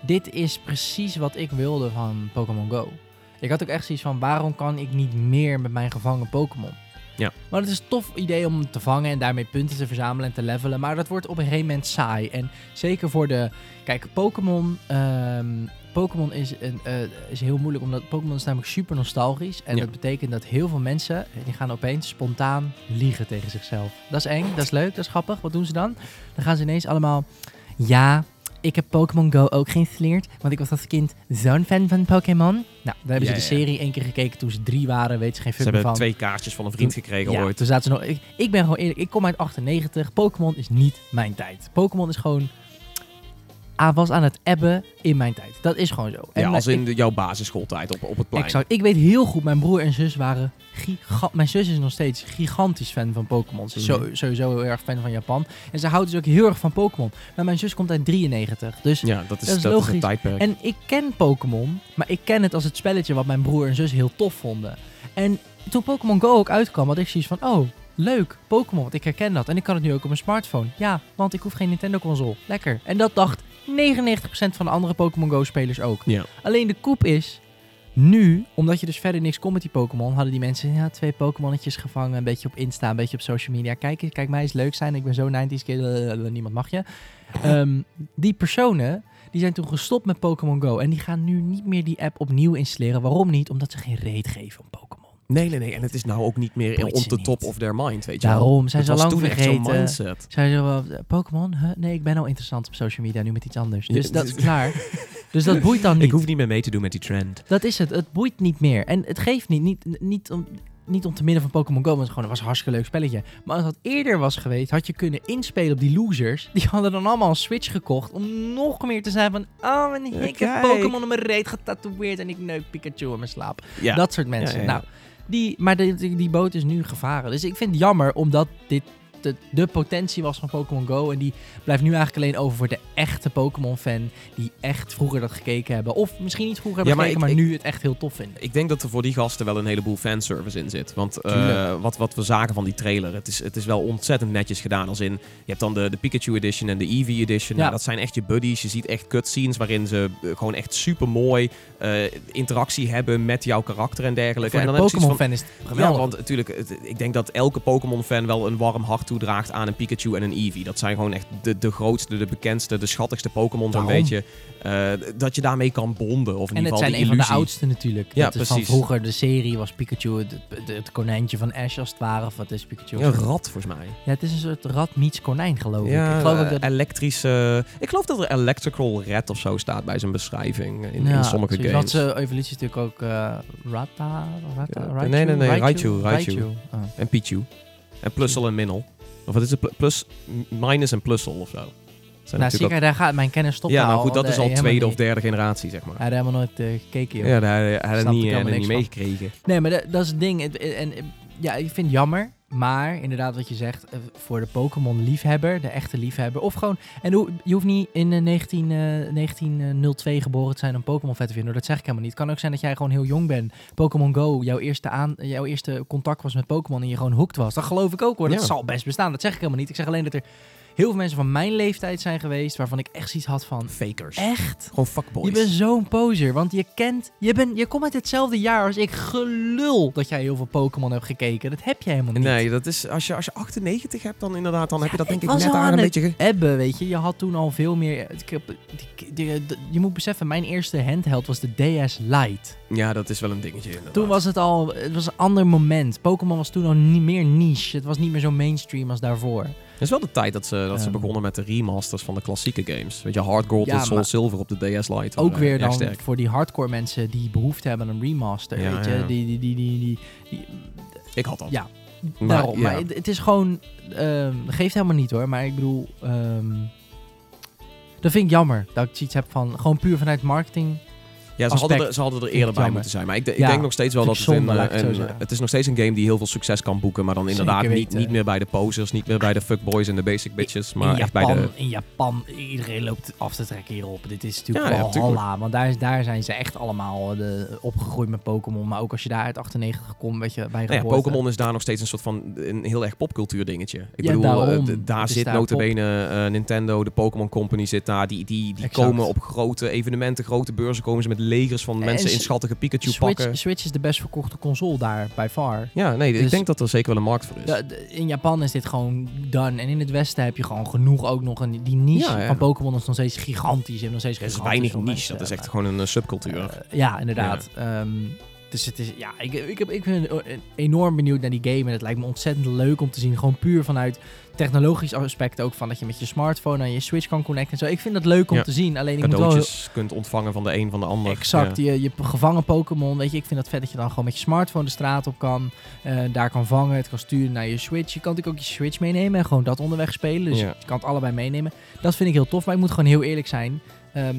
dit is precies wat ik wilde van Pokémon Go. Ik had ook echt zoiets van, waarom kan ik niet meer met mijn gevangen Pokémon? Ja. Maar het is een tof idee om hem te vangen en daarmee punten te verzamelen en te levelen. Maar dat wordt op een gegeven moment saai. En zeker voor de... Kijk, Pokémon... ehm, Pokémon is, een, eh, is heel moeilijk, omdat Pokémon is namelijk super nostalgisch. En Ja. dat betekent dat heel veel mensen, die gaan opeens spontaan liegen tegen zichzelf. Dat is eng, dat is leuk, dat is grappig. Wat doen ze dan? Dan gaan ze ineens allemaal... Ja, ik heb Pokémon Go ook geïnstalleerd, want ik was als kind zo'n fan van Pokémon. Nou, daar hebben Ja, ze de ja. serie één keer gekeken toen ze drie waren, weet ze geen Ze fuck meer hebben van. twee kaartjes van een vriend gekregen ja, ooit. toen zaten ze nog... Ik, ik ben gewoon eerlijk, ik kom uit 98. Pokémon is niet mijn tijd. Pokémon is gewoon... Was aan het ebben in mijn tijd. Dat is gewoon zo. Ja, En als ik- in de, jouw basisschooltijd op, op het plein. Exact. Ik weet heel goed, mijn broer en zus waren giga Mijn zus is nog steeds gigantisch fan van Pokémon. Ze is zo, Mhm. sowieso heel erg fan van Japan. En ze houdt dus ook heel erg van Pokémon. Maar mijn zus komt uit 93. Dus Ja, dat is, Dat is dat is logisch. tijdperk. en ik ken Pokémon, maar ik ken het als het spelletje wat mijn broer en zus heel tof vonden. En toen Pokémon Go ook uitkwam, had ik zoiets van, oh, leuk, Pokémon, want ik herken dat. En ik kan het nu ook op mijn smartphone. Ja, want ik hoef geen Nintendo console. Lekker. En dat dacht 99% van de andere Pokémon Go spelers ook. Ja. Alleen de koep is, nu, omdat je dus verder niks kon met die Pokémon, hadden die mensen ja, twee Pokémonnetjes gevangen, een beetje op Insta, een beetje op social media. Kijk, kijk mij eens leuk zijn, ik ben zo 90s kid, eh, eh, niemand mag je. Ehm, die personen, die zijn toen gestopt met Pokémon Go en die gaan nu niet meer die app opnieuw installeren. Waarom niet? Omdat ze geen reet geven om Pokémon. Nee, nee, nee. En het is nou ook niet meer Boeit on the niet. top of their mind, weet je wel. Daarom, zijn ze al lang toen echt zo'n vergeten. mindset. Zijn ze wel, eh, Pokémon? Huh? Nee, ik ben al interessant op social media, nu met iets anders. Dus Ja, dat is dus- klaar. Dus dat boeit dan niet. Ik hoef niet meer mee te doen met die trend. Dat is het. Het boeit niet meer. En het geeft niet. Niet, niet, om, niet om te midden van Pokémon Go, want het, gewoon, was een hartstikke leuk spelletje. Maar als dat eerder was geweest, had je kunnen inspelen op die losers. Die hadden dan allemaal een Switch gekocht om nog meer te zijn van... Oh, en ik heb kijk. Pokémon op mijn reet getatoeëerd en ik neuk Pikachu in mijn slaap. Ja. Dat soort mensen. Ja. Nou, die, maar die, die, boot is nu gevaren. Dus ik vind het jammer, omdat dit de, de potentie was van Pokémon Go. En die blijft nu eigenlijk alleen over voor de echte Pokémon-fan. Die echt vroeger dat gekeken hebben. Of misschien niet vroeger hebben Ja, maar gekeken, ik- maar ik- nu het echt heel tof vinden. Ik denk dat er voor die gasten wel een heleboel fanservice in zit. Want eh, wat, wat we zagen van die trailer, het is, het is wel ontzettend netjes gedaan. Als in, je hebt dan de, de Pikachu Edition en de Eevee Edition. Ja. Nou, dat zijn echt je buddies. Je ziet echt cutscenes waarin ze eh, gewoon echt super mooi interactie hebben met jouw karakter en dergelijke. Voor en dan Pokémon-fan is het Ja, geweldig. want natuurlijk, het- ik denk dat elke Pokémon-fan wel een warm hart toedraagt aan een Pikachu en een Eevee. Dat zijn gewoon echt de, de grootste, de bekendste, de schattigste Pokémon zo'n beetje. Eh, dat je daarmee kan bonden. Of in en ieder het geval zijn een van de oudste natuurlijk. Ja, dat is van precies. vroeger de serie was Pikachu het, het, het konijntje van Ash als het ware. Of wat is Pikachu? Ja, een rat volgens mij. Ja, het is een soort rat meets konijn geloof ik. Ja, ik geloof eh, dat... elektrische... Ik geloof dat er Electrical Red of zo staat bij zijn beschrijving in, Ja, in sommige games. Want zijn evolutie is natuurlijk ook eh Rata, Rata, Ja, Raichu? nee, nee, nee, Raichu, Raichu. Oh. En Pichu. En Plussel en Minnel. Of wat is het? Pl- Plus, minus en Plussel of zo. Zijn Nou, zeker, daar gaat mijn kennis toch Ja, nou goed, dat is eh, al helemaal tweede of derde generatie, zeg maar. Hij had helemaal nooit eh, gekeken, joh. Ja, daar hij had het niet, eh, helemaal niet meegekregen. Nee, maar dat, dat is het ding. En, ja, ik vind het jammer. Maar inderdaad, wat je zegt, eh, voor de Pokémon-liefhebber, de echte liefhebber, of gewoon. En je hoeft niet in eh, 19, eh, 1902 geboren te zijn om Pokémon vet te vinden. Dat zeg ik helemaal niet. Het kan ook zijn dat jij gewoon heel jong bent. Pokémon Go, jouw eerste, aan, jouw eerste contact was met Pokémon en je gewoon hooked was. Dat geloof ik ook hoor. Dat Ja. zal best bestaan. Dat zeg ik helemaal niet. Ik zeg alleen dat er heel veel mensen van mijn leeftijd zijn geweest waarvan ik echt zoiets had van. Fakers. Echt? Gewoon fuckboys. Je bent zo'n poser, want je kent, je, bent, je komt uit hetzelfde jaar als ik. Gelul dat jij heel veel Pokémon hebt gekeken. Dat heb je helemaal niet. Nee, dat is, als, je, als je 98 hebt, dan inderdaad, dan heb je dat denk ik net aan een beetje... Ebbe, weet je, je had toen al veel meer. Je moet beseffen, mijn eerste handheld was de DS Lite. Ja, dat is wel een dingetje inderdaad. Toen was het al, het was een ander moment. Pokémon was toen al niet meer niche. Het was niet meer zo mainstream als daarvoor. Het is wel de tijd dat ze, dat ze begonnen met de remasters van de klassieke games. Weet je, Hard Gold Ja, en Soul Silver op de DS Lite. Ook waren weer dan sterk. voor die hardcore mensen die behoefte hebben aan een remaster. Ja, weet je, die, die, die, die, die, die, Ik had dat. Ja, Maar, Daarom, maar het, het is gewoon... ehm geeft helemaal niet hoor, maar ik bedoel... ehm, dat vind ik jammer, dat ik zoiets heb van... Gewoon puur vanuit marketing. Ja, ze hadden, er, ze hadden er eerder bij jammer. moeten zijn. Maar ik, ik Ja, denk nog steeds wel dat het een, laat eh, het een- is nog steeds een game die heel veel succes kan boeken. Maar dan inderdaad niet, niet meer bij de posers, niet meer bij de fuckboys en de basic bitches. Maar in, echt Japan, bij de... in Japan, iedereen loopt af te trekken hierop. Dit is natuurlijk Ja, want daar, daar zijn ze echt allemaal eh, de, opgegroeid met Pokémon. Maar ook als je daar uit 98 komt, weet je, bij Nou ja. Pokémon is daar nog steeds een soort van een heel erg popcultuur dingetje. Ik Ja, bedoel, daarom. eh, daar zit daar notabene Nintendo, de Pokémon Company zit daar. Die, die, die Exact. komen op grote evenementen, grote beurzen, komen ze met legers van En mensen in schattige Pikachu Switch, pakken. Switch is de best verkochte console daar, by far. Ja, nee, ik Dus- denk dat er zeker wel een markt voor is. In Japan is dit gewoon done. En in het westen heb je gewoon genoeg ook nog een... Die niche Ja, ja. van Pokémon is nog steeds gigantisch. Hebt nog steeds Er is weinig niche, mensen, dat is echt maar- gewoon een eh, subcultuur. Eh, ja, inderdaad. Ehm, dus het is, ja, ik, ik, heb, ik ben enorm benieuwd naar die game. En het lijkt me ontzettend leuk om te zien. Gewoon puur vanuit technologisch aspect ook. Van dat je met je smartphone aan je Switch kan connecten en zo. Ik vind dat leuk om Ja. te zien. Alleen ik moet wel... Kunt ontvangen van de een van de ander. Exact, Ja. je, je gevangen Pokémon. Weet je, ik vind dat vet dat je dan gewoon met je smartphone de straat op kan. eh, daar kan vangen, het kan sturen naar je Switch. Je kan natuurlijk ook je Switch meenemen en gewoon dat onderweg spelen. Dus Ja. je kan het allebei meenemen. Dat vind ik heel tof, maar ik moet gewoon heel eerlijk zijn. Ehm,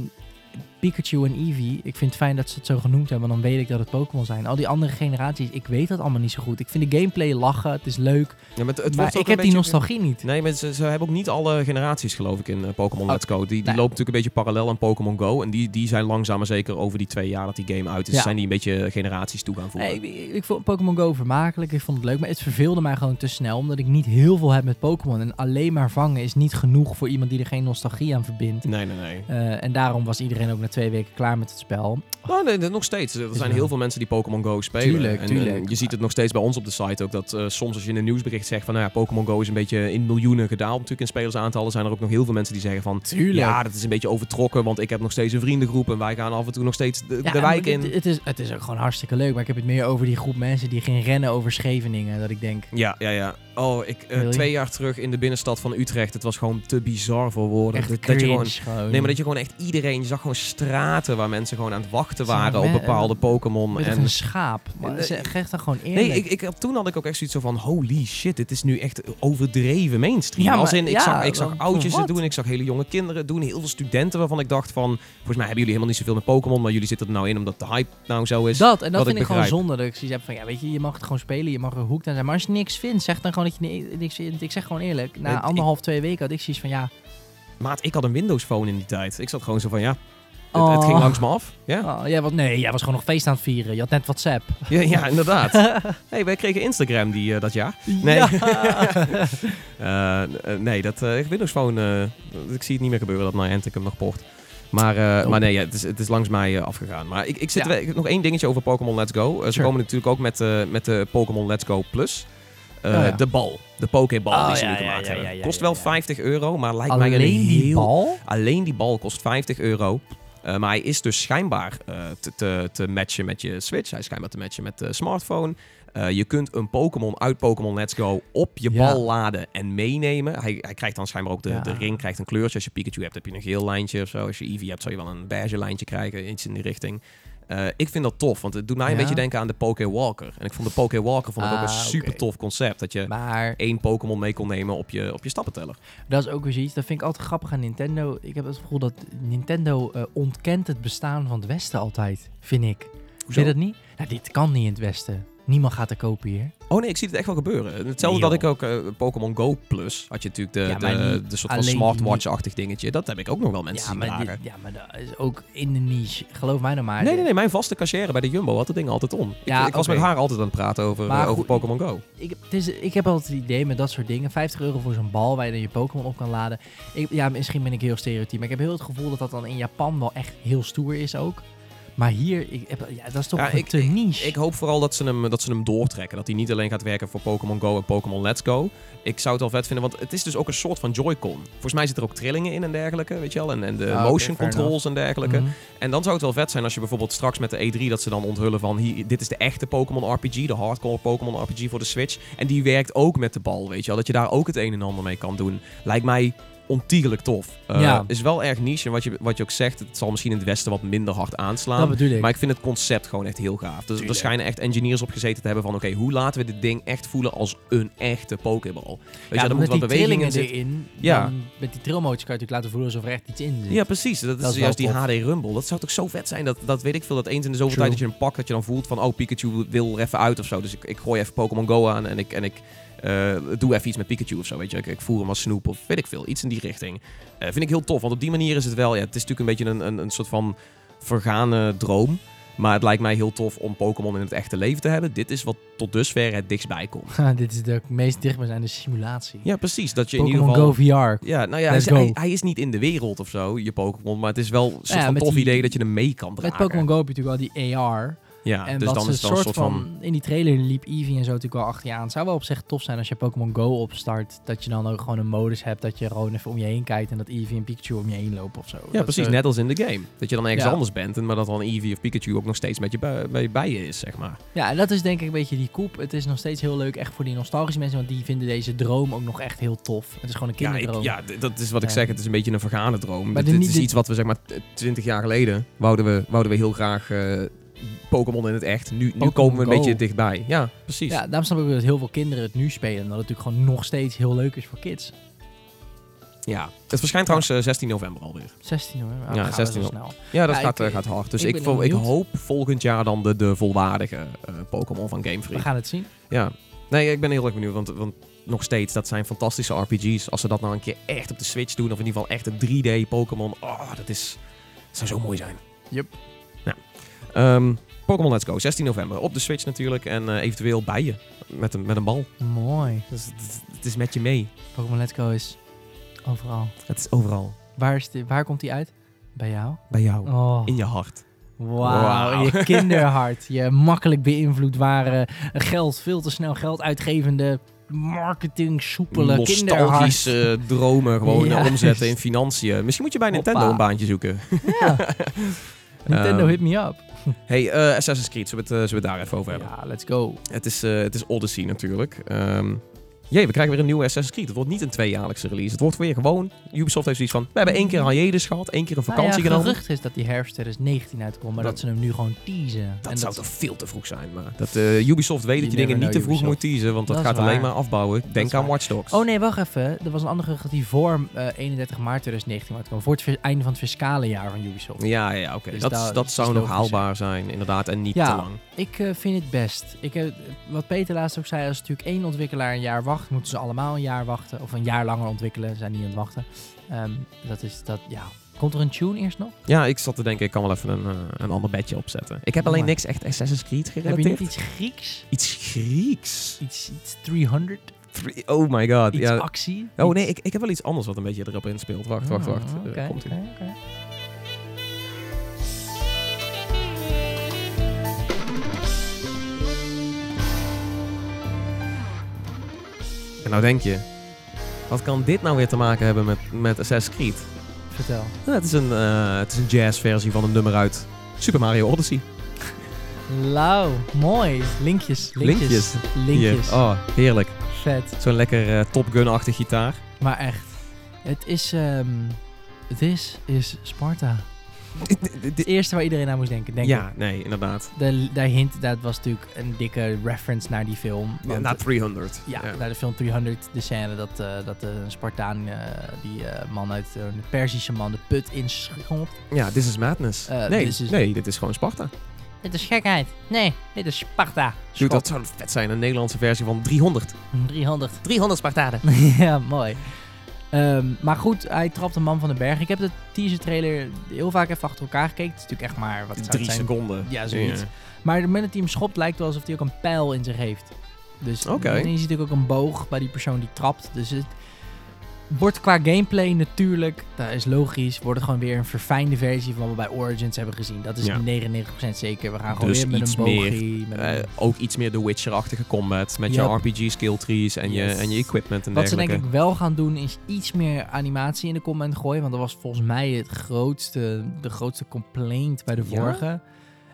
Pikachu en Eevee, ik vind het fijn dat ze het zo genoemd hebben, want dan weet ik dat het Pokémon zijn. Al die andere generaties, ik weet dat allemaal niet zo goed. Ik vind de gameplay lachen, het is leuk, Ja, maar het, maar ik heb die nostalgie niet. Nee, maar ze, ze hebben ook niet alle generaties geloof ik in eh, Pokémon Oh, Let's Go. Die, die nee. lopen natuurlijk een beetje parallel aan Pokémon Go. En die, die zijn langzaam maar zeker over die twee jaar dat die game uit is. Ja. Zijn die een beetje generaties toe gaan voeren. Nee, ik, ik, vond Pokémon Go vermakelijk, ik vond het leuk, maar het verveelde mij gewoon te snel, omdat ik niet heel veel heb met Pokémon. En alleen maar vangen is niet genoeg voor iemand die er geen nostalgie aan verbindt. Nee, nee, nee. Eh, en daarom was iedereen ook twee weken klaar met het spel. Nou, nee, nog steeds. Er zijn heel veel mensen die Pokémon Go spelen. Tuurlijk, en, tuurlijk. en je ziet het nog steeds bij ons op de site ook. Dat eh, soms als je in een nieuwsbericht zegt van... Nou ja, Pokémon Go is een beetje in miljoenen gedaald. Natuurlijk in spelersaantallen zijn er ook nog heel veel mensen die zeggen van... Tuurlijk. Ja, dat is een beetje overtrokken. Want ik heb nog steeds een vriendengroep. En wij gaan af en toe nog steeds de, Ja, de wijk in. Het, het, is, het is ook gewoon hartstikke leuk, maar ik heb het meer over die groep mensen die gaan rennen over Scheveningen. Dat ik denk, Ja, ja, ja. Oh, ik, eh, twee jaar terug in de binnenstad van Utrecht. Het was gewoon te bizar voor woorden. echt dat, cringe dat je gewoon, gewoon. nee, maar dat je gewoon echt iedereen... Je zag gewoon straten waar mensen gewoon aan het wachten waren op bepaalde Pokémon. Met En, een schaap. Maar Nee, zeg echt dan gewoon eerlijk. Nee, ik, ik, toen had ik ook echt zoiets zo van... Holy shit, dit is nu echt overdreven mainstream. Ja, Als in, ik ja, zag, ik zag oudjes het doen. Ik zag hele jonge kinderen het doen. Heel veel studenten waarvan ik dacht van... Volgens mij hebben jullie helemaal niet zoveel met Pokémon. Maar jullie zitten er nou in omdat de hype nou zo is. dat, en dat vind ik gewoon zonde. Dat ik zoiets heb van, ja, weet je, je mag het gewoon spelen, je mag er hoekt aan zijn. Maar als je niks vindt, zeg dan gewoon dat je ni- niks vindt. Ik zeg gewoon eerlijk, na anderhalf, twee weken had ik zoiets van, ja... Maat, ik had een Windows phone in die tijd. Ik zat gewoon zo van ja... Het, Oh. het ging langs me af. Ja, Oh, jij was, nee, jij was gewoon nog feest aan het vieren. Je had net WhatsApp. ja, ja inderdaad. hey, wij kregen Instagram die, eh, dat jaar. Nee. Ja. Eh, eh, nee, dat eh, Windows Phone, ik zie het niet meer gebeuren dat Niantic hem nog pocht. Maar, Nope. maar nee, ja, het, is, het is langs mij afgegaan. Maar ik, ik zit Ja. ik nog één dingetje over Pokémon Let's Go. Ze Sure. komen natuurlijk ook met, met de Pokémon Let's Go Plus. Oh ja. De bal, de Pokéball Oh, die ze nu gemaakt ja, hebben. ja, ja, kost wel ja. 50 euro, maar lijkt mij een Alleen die heel... bal? Alleen die bal kost 50 euro. Eh, maar hij is dus schijnbaar eh, te, te, te matchen met je Switch. Hij is schijnbaar te matchen met de smartphone. Eh, je kunt een Pokémon uit Pokémon Let's Go op je Ja. bal laden en meenemen. Hij, hij krijgt dan schijnbaar ook de, Ja. de ring, krijgt een kleurtje. Als je Pikachu hebt, heb je een geel lijntje of zo. Als je Eevee hebt, zou je wel een beige lijntje krijgen. Iets in die richting. Eh, ik vind dat tof, want het doet mij een beetje denken aan de Poké Walker. En ik vond de Poké Walker vond ik ook Ah, een super oké. tof concept. Dat je Maar één Pokémon mee kon nemen op je, op je stappenteller. dat is ook weer zoiets. Dat vind ik altijd grappig aan Nintendo. Ik heb het gevoel dat Nintendo eh, ontkent het bestaan van het Westen altijd. Vind ik. Hoezo? Vind je dat niet? Nou, dit kan niet in het Westen. Niemand gaat er kopen hier. Oh nee, ik zie het echt wel gebeuren. Hetzelfde Nee, dat ik ook eh, Pokémon Go Plus had je natuurlijk de, Ja, de, de soort van smartwatch-achtig dingetje. Dat heb ik ook nog wel mensen Ja zien maar, dit- ja, maar dat is ook in de niche. Geloof mij nou maar. Nee, nee, nee. Mijn vaste cashier bij de Jumbo had het ding altijd om. Ik, Ja, ik was oké. met haar altijd aan het praten over, eh, over Pokémon Go. Ik, het is, ik heb altijd het idee met dat soort dingen. 50 euro voor zo'n bal waar je dan je Pokémon op kan laden. Ik, ja, misschien ben ik heel stereotyp. Maar ik heb heel het gevoel dat dat dan in Japan wel echt heel stoer is ook. Maar hier, ik heb, ja, dat is toch Ja, gewoon ik- te niche. Ik hoop vooral dat ze, hem, dat ze hem doortrekken. Dat hij niet alleen gaat werken voor Pokémon Go en Pokémon Let's Go. Ik zou het wel vet vinden, want het is dus ook een soort van Joy-Con. Volgens mij zitten er ook trillingen in en dergelijke, weet je wel. En, en de Ah, motion controls en dergelijke. Mhm. En dan zou het wel vet zijn als je bijvoorbeeld straks met de E3 dat ze dan onthullen van hier, dit is de echte Pokémon RPG, de hardcore Pokémon RPG voor de Switch. En die werkt ook met de bal, weet je wel. Dat je daar ook het een en ander mee kan doen. Lijkt mij ontiegelijk tof. Eh, Ja. Is wel erg niche en wat je, wat je ook zegt, het zal misschien in het westen wat minder hard aanslaan. Dat bedoel ik. Maar ik vind het concept gewoon echt heel gaaf. Dus er schijnen echt engineers op gezeten te hebben van... oké, hoe laten we dit ding echt voelen als een echte Pokéball? Weet je, ja, er moet met wat die beweging in zitten. erin. Ja. met die trillmootjes kan je natuurlijk laten voelen alsof er echt iets in zit. Ja, precies. Dat is, Dat is juist die HD Rumble. Dat zou toch zo vet zijn? Dat, dat weet ik veel. Dat eens in de zoveel True. tijd dat je hem pakt... dat je dan voelt van... oh, Pikachu wil er even uit of zo. Dus ik, ik gooi even Pokémon Go aan en ik... En ik eh, doe even iets met Pikachu of zo, weet je. Ik, ik voer hem als Snoop of weet ik veel. Iets in die richting. Eh, vind ik heel tof, want op die manier is het wel... Ja, het is natuurlijk een beetje een, een, een soort van vergane droom. Maar het lijkt mij heel tof om Pokémon in het echte leven te hebben. Dit is wat tot dusver het dichtstbij komt. Dit is de meest dichtbijzijnde simulatie. Ja, precies. Dat je in ieder Pokémon geval... Go VR. Ja, nou ja, hij is, hij, go. hij is niet in de wereld of zo, je Pokémon. Maar het is wel een soort Ja, van met tof die- idee dat je hem mee kan Met dragen. Pokémon Go heb je natuurlijk wel die AR. Ja, en dus wat dan ze is het een soort van... van... In die trailer liep Eevee en zo natuurlijk wel achter je aan. Het zou wel op zich tof zijn als je Pokémon Go opstart. Dat je dan ook gewoon een modus hebt dat je gewoon even om je heen kijkt. En dat Eevee en Pikachu om je heen lopen of zo. Ja, Dat, precies. eh, Net als in de game. Dat je dan ergens Ja. anders bent, en maar dat dan Eevee of Pikachu ook nog steeds met je bij, je is, zeg maar. Ja, en dat is denk ik een beetje die koep. Het is nog steeds heel leuk echt voor die nostalgische mensen. Want die vinden deze droom ook nog echt heel tof. Het is gewoon een Ja, kinderdroom. ik, ja, d- dat is wat ik Ja. zeg. Het is een beetje een vergane droom. Maar niet- is iets wat we zeg maar t- 20 jaar geleden wouden we, wouden we heel graag eh, Pokémon in het echt. Nu, nu komen we een Go. beetje dichtbij. Ja, precies. Ja, daarom snap ik ook dat heel veel kinderen het nu spelen. En dat het natuurlijk gewoon nog steeds heel leuk is voor kids. Ja. Het verschijnt trouwens eh, 16 november alweer. 16 hoor. Ja, Ja, 16 16 zo op. snel. Ja, dat Ja, gaat, ik, eh, gaat hard. Dus ik ik, ben vo- heel ik benieuwd. hoop volgend jaar dan de, de volwaardige eh, Pokémon van Game We Freak. gaan het zien. Ja. Nee, ik ben heel erg benieuwd, want, want nog steeds, dat zijn fantastische RPG's. Als ze dat nou een keer echt op de Switch doen, of in ieder geval echt een 3D Pokémon, oh, dat is, dat zou zo mooi zijn. Yep. Ja. Ehm, Pokémon Let's Go, 16 november. Op de Switch natuurlijk en eh, eventueel bij je, met een, met een bal. Mooi. Dus het, het is met je mee. Pokémon Let's Go is overal. Het is overal. Waar, is die, waar komt die uit? Bij jou? Bij jou. Oh. In je hart. Wauw, in je kinderhart. Je makkelijk beïnvloedbare, geld, veel te snel geld uitgevende, marketing, soepele kinderhart. Nostalgische dromen gewoon Ja. omzetten in financiën. Misschien moet je bij Nintendo Hoppa. een baantje zoeken. Ja. Nintendo Ehm, hit me up. Hey, eh, Assassin's Creed, zullen we, het, eh, zullen we het daar even over hebben? Ja, let's go. Het is, eh, het is Odyssey natuurlijk. Ehm jee, we krijgen weer een nieuwe Assassin's Creed. Het wordt niet een tweejaarlijkse release. Het wordt weer gewoon... Ubisoft heeft zoiets van... We hebben één keer een hiatus gehad. één keer een vakantie nou ja, genomen. gerucht is dat die herfst 2019 uitkomt, maar dat, Dat- ze hem nu gewoon teasen. Dat En zou toch veel te vroeg zijn. Maar dat, eh, Ubisoft weet dat je dingen niet te vroeg moet teasen. Want dat, Dat gaat alleen maar afbouwen. Denk aan waar. Watch Dogs. Oh nee, wacht even. Er was een andere gerucht die voor eh, 31 maart 2019 uit kwam. Voor het einde van het fiscale jaar van Ubisoft. Ja, ja, oké. Dus dat, dat dat zou nog haalbaar zijn, inderdaad. En niet Ja. te lang. Ik eh, vind het best. Ik, heb wat Peter laatst ook zei, als natuurlijk één ontwikkelaar een jaar wacht, moeten ze allemaal een jaar wachten. Of een jaar langer ontwikkelen, zijn niet aan het wachten. Ehm, dat is dat, ja. Komt er een tune eerst nog? Ja, ik zat te denken, ik kan wel even een, eh, een ander bedje opzetten. Ik heb alleen niks echt Assassin's Creed Heb je gerelateerd. niet iets Grieks? Iets Grieks. Iets, iets 300? Three- Oh my god. Iets ja. actie? Oh nee, ik, ik heb wel iets anders wat een beetje erop inspeelt. Wacht, wacht, wacht. Eh, Oké, komt oké, En nou denk je, wat kan dit nou weer te maken hebben met, met Assassin's Creed? Vertel. Nou, het is een, eh, het is een jazzversie van een nummer uit Super Mario Odyssey. Lauw, mooi. Linkjes, linkjes. Linkjes. Linkjes. Hier. Oh, heerlijk. Vet. Zo'n lekker eh, Top Gun-achtig gitaar. Maar echt. Het is, ehm This is Sparta. Het eerste waar iedereen aan moest denken, denk ik. ja, nee, inderdaad. De, daar hint, dat was natuurlijk een dikke reference naar die film. Ja, want- na 300. Ja, naar de film 300, de scène dat, eh, dat de Spartaan, eh, die eh, man uit de Perzische man, de put inschopt. Ja, This is Madness. Nee, this is- nee, dit is gewoon Sparta. Dit is gekheid. Nee, dit is Sparta. Dude, dat zou vet zijn, een Nederlandse versie van 300. 300. 300 Spartanen. ja, mooi. Ehm, maar goed, hij trapt een man van de berg. Ik heb de teaser trailer heel vaak even achter elkaar gekeken. Het is natuurlijk echt maar, wat zou het Drie zijn? seconden. Ja, zoiets. Ja. Maar dat hij hem schopt, lijkt wel alsof hij ook een pijl in zich heeft. Dus en je ziet natuurlijk ook een boog bij die persoon die trapt. Dus het wordt qua gameplay natuurlijk, dat is logisch, wordt het gewoon weer een verfijnde versie van wat we bij Origins hebben gezien. Dat is Ja. 99% zeker. We gaan gewoon Dus weer met een bogie. met Eh, ook iets meer de Witcher-achtige combat. Met Yep. je RPG skill trees en, je, en je equipment en Wat ze denk ik wel gaan doen is iets meer animatie in de comment gooien. Want dat was volgens mij het grootste, de grootste complaint bij de Ja?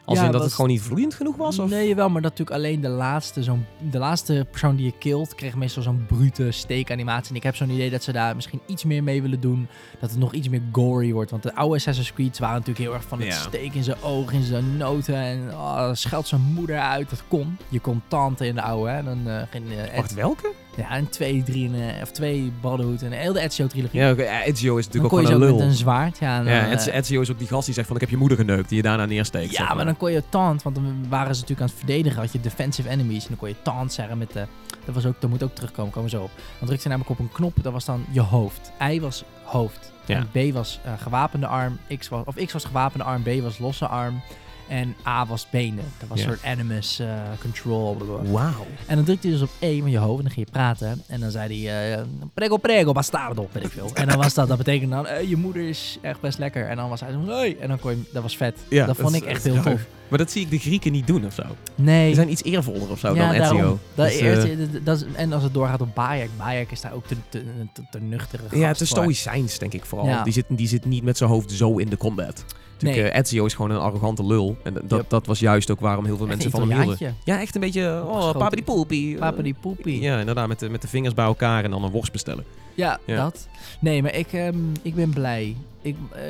Als Ja, in dat was- het gewoon niet vloeiend genoeg was? Of? Nee, wel, maar dat natuurlijk alleen de laatste, zo'n, de laatste persoon die je killt, kreeg meestal zo'n brute steekanimatie. En ik heb zo'n idee dat ze daar misschien iets meer mee willen doen. Dat het nog iets meer gory wordt. Want de oude Assassin's Creed waren natuurlijk heel erg van het Ja. steek in zijn oog, in zijn noten. En oh, scheldt zijn moeder uit. Dat kon. Je kon tante in de oude, hè. Dan eh ging eh, Wacht, welke? Ja, een twee, drie, en, eh, of twee Brotherhood en heel de Ezio-trilogie. Ja, ja, Ezio is dan natuurlijk ook je ze gewoon ook een lul. met een zwaard. Ja, en Ja, dan, eh, Ezio is ook die gast die zegt van ik heb je moeder geneukt. Die je daarna neersteekt. ja, zeg maar dan kon je taunt, want dan waren ze natuurlijk aan het verdedigen. Had je defensive enemies en dan kon je taunt zeggen met de... Dat, was ook, dat moet ook terugkomen, komen we zo op. Dan drukte je namelijk op een knop, dat was dan je hoofd. I was hoofd. Ja. En B was eh, gewapende arm, X was, of X was gewapende arm, B was losse arm. En A was benen. Dat was een soort animus eh, control. Wauw. En dan drukte hij dus op E van je hoofd en dan ging je praten. En dan zei hij, eh, prego prego bastardo, weet ik veel. En dan was dat, dat betekende dan, eh, je moeder is echt best lekker. En dan was hij zo, hey. En dan kon je, dat was vet. Ja, dat vond ik echt heel tof. Maar dat zie ik de Grieken niet doen of zo. Nee. Die zijn iets eervoller of zo ja, dan Ezio. Dat, Dus, dat- is- en als het doorgaat op Bayek, Bayek is daar ook te, te, te, te nuchtere ja, gast het is voor. stoïcijns denk ik vooral. Ja. Die, zit, die zit niet met zijn hoofd zo in de combat. Natuurlijk, Nee. eh, Ezio is gewoon een arrogante lul. En dat, Yep. dat was juist ook waarom heel veel Echt mensen van hem hielden. Ja, echt een beetje, oh, papa die poepie. Papa die poepie. Ja, inderdaad, met de, met de vingers bij elkaar en dan een worst bestellen. Ja, Ja. dat. Nee, maar ik, ehm, ik ben blij. Ik, eh,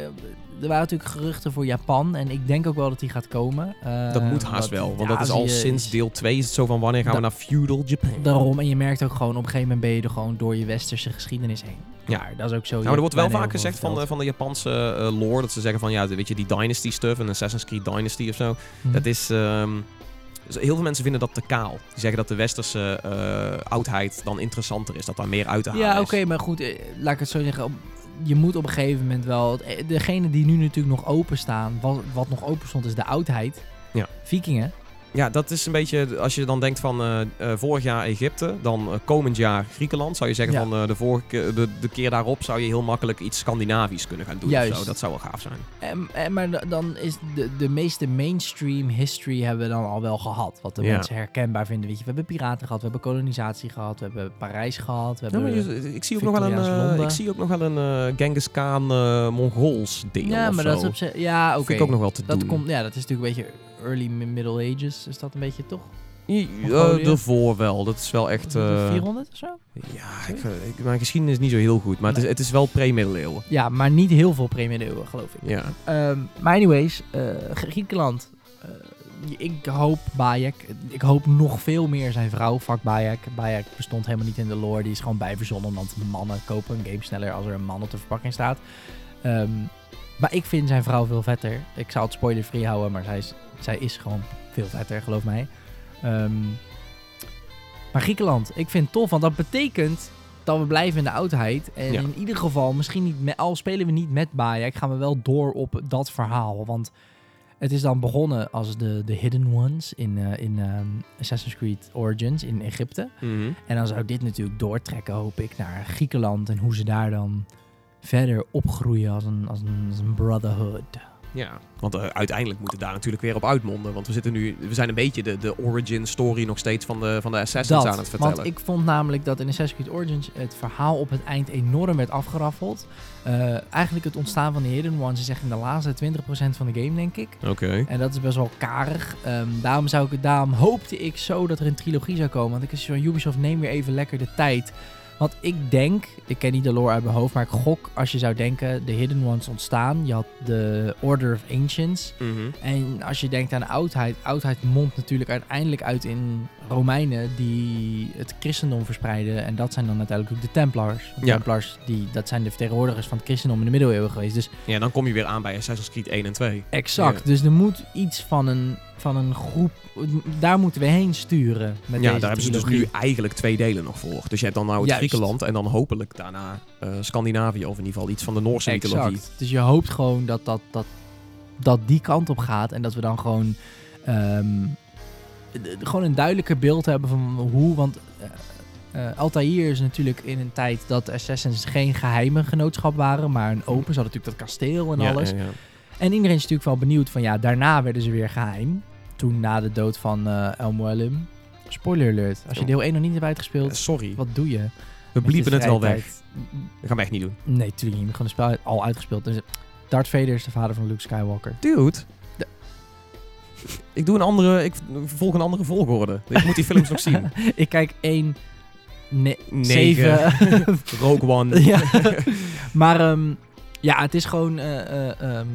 er waren natuurlijk geruchten voor Japan en ik denk ook wel dat die gaat komen. Eh, Dat moet haast wel, want dat is al sinds deel 2 is het zo van wanneer gaan we naar feudal Japan. Daarom, en je merkt ook gewoon, op een gegeven moment ben je er gewoon door je westerse geschiedenis heen. Ja. Dat is ook zo. Nou, er wordt wel vaak gezegd van de, van de Japanse eh, lore dat ze zeggen van ja, weet je, die Dynasty stuff, een Assassin's Creed Dynasty of zo, Hm. dat is. ehm, dus heel veel mensen vinden dat te kaal. Die zeggen dat de westerse eh, oudheid dan interessanter is, dat daar meer uit te halen Ja, oké, maar goed, eh, laat ik het zo zeggen. op- Je moet op een gegeven moment wel... Degene die nu natuurlijk nog openstaan, wat, wat nog open stond, is de oudheid. Ja. Vikingen. Ja, dat is een beetje, als je dan denkt van eh, eh, vorig jaar Egypte, dan eh, komend jaar Griekenland, zou je zeggen Ja. van de, vorige, de, de keer daarop zou je heel makkelijk iets Scandinavisch kunnen gaan doen. Juist. Of zo. Dat zou wel gaaf zijn. En, en, maar da- dan is de, de meeste mainstream history hebben we dan al wel gehad. Wat de Ja. mensen herkenbaar vinden. Weet je, we hebben piraten gehad, we hebben kolonisatie gehad, we hebben Parijs gehad. We hebben, ik, zie ook nog wel een, ik zie ook nog wel een Genghis Khan Mongols deel ja, maar dat is op zich... Ja, oké. Vind ik ook nog wel te Dat doen. komt, ja, dat is natuurlijk een beetje early mi- Middle Ages. Is dat een beetje toch? Ja, daarvoor wel. Dat is wel echt... eh, 400 of zo? ja, ik, vind- ik, mijn geschiedenis is niet zo heel goed. Maar het, is, het is wel pre-middeleeuwen. Ja, maar niet heel veel premie-eeuwen, geloof ik. Ja. Ehm, maar anyways, eh, Griekenland. eh, ik hoop Bayek. Ik hoop nog veel meer zijn vrouw, Vak Bayek. Bayek bestond helemaal niet in de lore. Die is gewoon bijverzonnen, want mannen kopen een game sneller als er een man op de verpakking staat. Ehm, maar ik vind zijn vrouw veel vetter. Ik zal het spoiler-free houden, maar zij is, zij is gewoon veel vetter, geloof mij. Ehm, maar Griekenland, ik vind het tof, want dat betekent dat we blijven in de oudheid. En Ja. in ieder geval, misschien niet met, al spelen we niet met Bayek, gaan we wel door op dat verhaal. Want het is dan begonnen als de, de Hidden Ones in, eh, in ehm, Assassin's Creed Origins in Egypte. Mhm. En dan zou dit natuurlijk doortrekken, hoop ik, naar Griekenland en hoe ze daar dan verder opgroeien als een, als een, als een brotherhood. Ja, want eh, uiteindelijk moet het daar natuurlijk weer op uitmonden. Want we zitten nu, we zijn een beetje de, de origin story nog steeds van de, van de Assassins aan het vertellen. want ik vond namelijk dat in Assassin's Creed Origins het verhaal op het eind enorm werd afgeraffeld. Eh, eigenlijk het ontstaan van de Hidden Ones is echt in de laatste 20% van de game, denk ik. Oké. En dat is best wel karig. Ehm, daarom, zou ik, daarom hoopte ik zo dat er een trilogie zou komen. Want ik is van Ubisoft, neem weer even lekker de tijd Want ik denk, ik ken niet de lore uit mijn hoofd, maar ik gok als je zou denken, de Hidden Ones ontstaan. Je had de Order of Ancients. Mhm. En als je denkt aan de oudheid, oudheid mondt natuurlijk uiteindelijk uit in Romeinen die het christendom verspreiden. En dat zijn dan uiteindelijk ook de Templars. De Ja. Templars, die, dat zijn de vertegenwoordigers van het christendom in de middeleeuwen geweest. Dus Ja, dan kom je weer aan bij Assassin's Creed 1 en 2. exact. Ja. Dus er moet iets van een, van een groep, daar moeten we heen sturen. Met ja, deze daar hebben ze dus nu eigenlijk twee delen nog voor. Dus je hebt dan nou het Juist. Griekenland en dan hopelijk daarna eh, Scandinavië. Of in ieder geval iets van de Noorse mythologie. Exact. Dus je hoopt gewoon dat, dat, dat, dat die kant op gaat. En dat we dan gewoon, ehm, gewoon een duidelijker beeld hebben van hoe. Want eh, Altair is natuurlijk in een tijd dat Assassins geen geheime genootschap waren. Maar een open. Ze hadden natuurlijk dat kasteel en Ja, alles. ja, ja. En iedereen is natuurlijk wel benieuwd van ja, daarna werden ze weer geheim. Toen na de dood van eh El Mualim. Spoiler alert. Als je deel 1 nog niet hebt uitgespeeld, sorry, wat doe je? we bliepen het wel weg. Dat gaan we echt niet doen. Nee, natuurlijk niet. We gewoon het spel al uitgespeeld. Dus Darth Vader is de vader van Luke Skywalker. Dude. Ik doe een andere, ik volg een andere volgorde. Ik moet die films nog zien. ik kijk één, ne- Negen. zeven. Rogue One. ja. maar ehm, ja, het is gewoon eh, eh, ehm,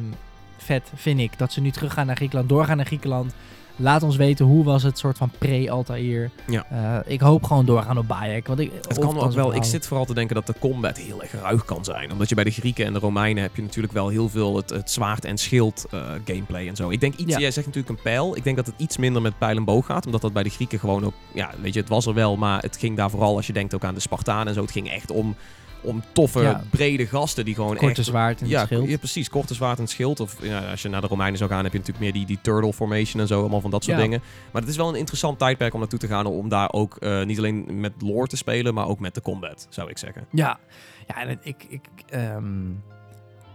vet, vind ik. Dat ze nu teruggaan naar Griekenland, doorgaan naar Griekenland. Laat ons weten hoe was het soort van pre-Altair. Ja. Eh, ik hoop gewoon doorgaan op Bayek. Want ik, Het kan ook wel. Ik zit vooral te denken dat de combat heel erg ruig kan zijn. Omdat je bij de Grieken en de Romeinen heb je natuurlijk wel heel veel het, het zwaard en schild eh, gameplay en zo. Ik denk iets, Ja. jij zegt natuurlijk een pijl. Ik denk dat het iets minder met pijl en boog gaat. Omdat dat bij de Grieken gewoon ook, ja, weet je, het was er wel. Maar het ging daar vooral, als je denkt ook aan de Spartanen en zo. Het ging echt om, om toffe, Ja. brede gasten die gewoon Korte echt... zwaard en ja, schild. ja, precies. Korte zwaard en schild. Of ja, als je naar de Romeinen zou gaan, heb je natuurlijk meer die, die turtle formation en zo. Allemaal van dat soort dingen. Maar het is wel een interessant tijdperk om naartoe te gaan. Om daar ook eh, niet alleen met lore te spelen, maar ook met de combat, zou ik zeggen. Ja, ja en het- ik, ik, ehm,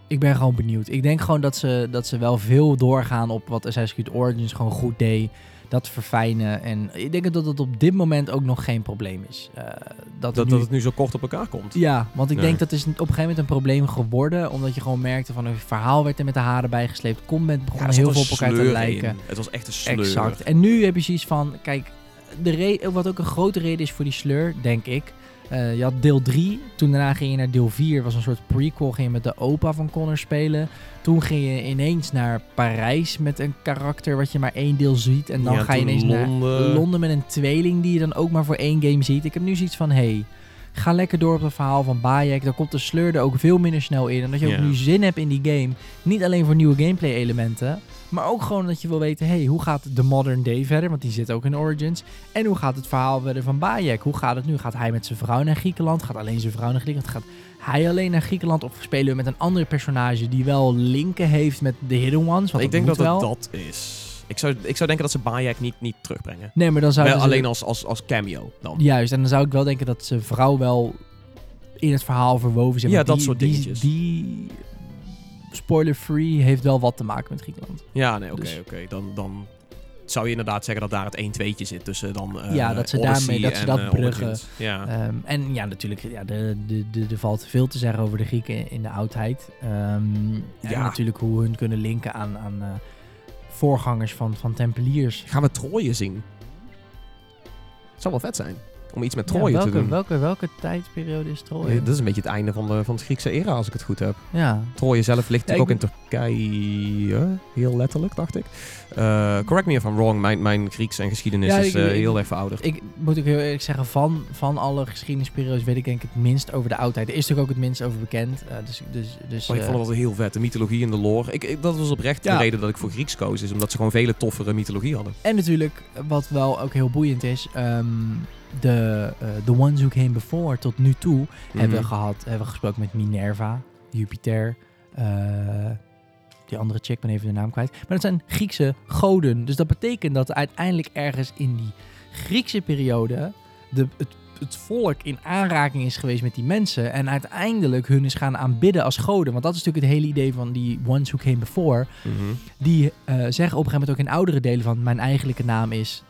ik ben gewoon benieuwd. Ik denk gewoon dat ze, dat ze wel veel doorgaan op wat Assassin's Creed Origins gewoon goed deed. Dat verfijnen. En ik denk dat het op dit moment ook nog geen probleem is. Eh, dat, Dat, nu- dat het nu zo kort op elkaar komt. Ja, want ik Nee. denk dat is op een gegeven moment een probleem geworden. Omdat je gewoon merkte van een verhaal werd er met de haren bijgesleept. Combat begon heel veel op elkaar te lijken. in. Het was echt een sleur. Exact. En nu heb je zoiets van, kijk, de wat ook een grote reden is voor die sleur, denk ik. Eh, je had deel 3, toen daarna ging je naar deel 4, was een soort prequel, ging je met de opa van Connor spelen. Toen ging je ineens naar Parijs met een karakter wat je maar één deel ziet. En dan Ja, ga je ineens Londen. naar Londen met een tweeling die je dan ook maar voor één game ziet. Ik heb nu zoiets van, hey, ga lekker door op het verhaal van Bayek. Dan komt de sleur er ook veel minder snel in. En dat je ook nu zin hebt in die game. Niet alleen voor nieuwe gameplay elementen. Maar ook gewoon dat je wil weten, hey, hoe gaat de modern day verder? Want die zit ook in Origins. En hoe gaat het verhaal verder van Bayek? Hoe gaat het nu? Gaat hij met zijn vrouw naar Griekenland? Gaat alleen zijn vrouw naar Griekenland? Gaat hij alleen naar Griekenland? Of spelen we met een andere personage die wel linken heeft met de Hidden Ones? Want ik denk dat het dat is. Ik zou, ik zou denken dat ze Bayek niet, niet terugbrengen. Nee, maar dan zou Wel alleen als, als, als cameo dan. Juist, en dan zou ik wel denken dat zijn vrouw wel in het verhaal verwoven zit. Ja, dat die- soort die, dingetjes. Die, spoiler-free heeft wel wat te maken met Griekenland. Ja, nee, oké, Dus- oké. Dan, dan zou je inderdaad zeggen dat daar het 1-2'tje zit tussen dan eh, Ja, dat ze Odyssey daarmee- dat ze en, dat eh, bruggen. Ja. Ehm, en ja, natuurlijk, ja, de, de, de, er valt veel te zeggen over de Grieken in de oudheid. Ehm, En Ja. natuurlijk hoe hun kunnen linken aan, aan eh, voorgangers van, van tempeliers. Gaan we Troje zien? Zou wel vet zijn. Om iets met Ja, Troje welke, te doen. Welke, welke tijdsperiode is Troje? Dat is een beetje het einde van de, van de Griekse era, als ik het goed heb. Ja, Troje zelf ligt natuurlijk ook in Turkije. Heel letterlijk, dacht ik. Eh, correct me if I'm wrong. Mijn, mijn Grieks en geschiedenis is eh, heel erg verouderd. ik moet ook heel eerlijk zeggen, van, van alle geschiedenisperiodes weet ik denk ik het minst over de oudheid. Er is natuurlijk ook het minst over bekend. eh, dus dus, dus maar ik vond het wel heel vet. De mythologie en de lore. Ik, ik- dat was oprecht de reden dat ik voor Grieks koos. Is omdat ze gewoon vele toffere mythologie hadden. En natuurlijk, wat wel ook heel boeiend is, ehm, de eh, The Ones Who Came Before tot nu toe hebben we Mhm. gehad, hebben we gesproken met Minerva, Jupiter, eh, die andere chick, ben even de naam kwijt. Maar dat zijn Griekse goden. Dus dat betekent dat uiteindelijk ergens in die Griekse periode de, het, het volk in aanraking is geweest met die mensen en uiteindelijk hun is gaan aanbidden als goden. Want dat is natuurlijk het hele idee van die Ones Who Came Before. Mhm. Die eh, zeggen op een gegeven moment ook in oudere delen van mijn eigenlijke naam is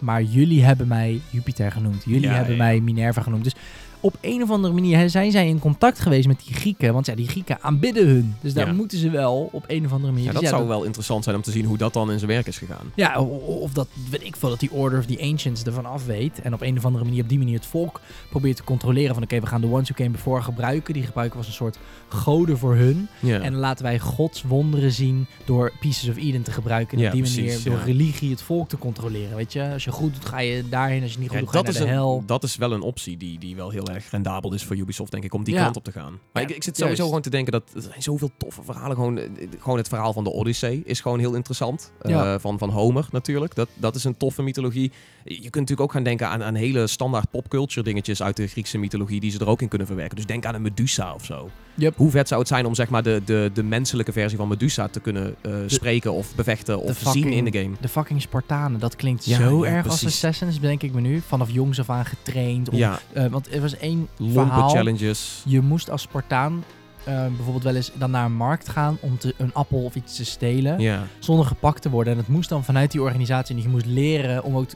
maar jullie hebben mij Jupiter genoemd. Jullie Ja, hebben ja. mij Minerva genoemd. Dus op een of andere manier zijn zij in contact geweest met die Grieken. Want ja, die Grieken aanbidden hun. Dus daar Ja. moeten ze wel op een of andere manier. Ja, Dus dat zou wel interessant zijn om te zien hoe dat dan in zijn werk is gegaan. Ja, of dat, weet ik veel, dat die Order of the Ancients ervan af weet. En op een of andere manier, op die manier het volk probeert te controleren. Van oké, we gaan de ones who came before gebruiken. Die gebruiken we als een soort goden voor hun. Ja. En dan laten wij Gods wonderen zien door Pieces of Eden te gebruiken. En op die precies, manier door religie het volk te controleren. Weet je, als je goed doet, ga je daarheen. Als je niet goed doet, ga je dat, naar is de een, hel. dat is wel een optie die, die wel heel erg rendabel is voor Ubisoft, denk ik, om die Ja. kant op te gaan. Maar Ja, ik, ik zit sowieso juist. gewoon te denken dat er zijn zoveel toffe verhalen. Gewoon, eh, gewoon het verhaal van de Odyssee is gewoon heel interessant. Eh, van, van Homer natuurlijk. Dat, dat is een toffe mythologie. Je kunt natuurlijk ook gaan denken aan, aan hele standaard popculture dingetjes uit de Griekse mythologie die ze er ook in kunnen verwerken. Dus denk aan een Medusa of zo. Yep. Hoe vet zou het zijn om zeg maar de, de, de menselijke versie van Medusa te kunnen eh, spreken of bevechten of zien in de game? De fucking Spartanen, dat klinkt Ja, zo ja, erg precies. als Assassins, denk ik me nu. Vanaf jongs af aan getraind. Om, Ja, eh, want er was één lompe verhaal. challenges. Je moest als Spartaan eh, bijvoorbeeld wel eens dan naar een markt gaan om te, een appel of iets te stelen. Ja. Zonder gepakt te worden. En het moest dan vanuit die organisatie. En je moest leren om ook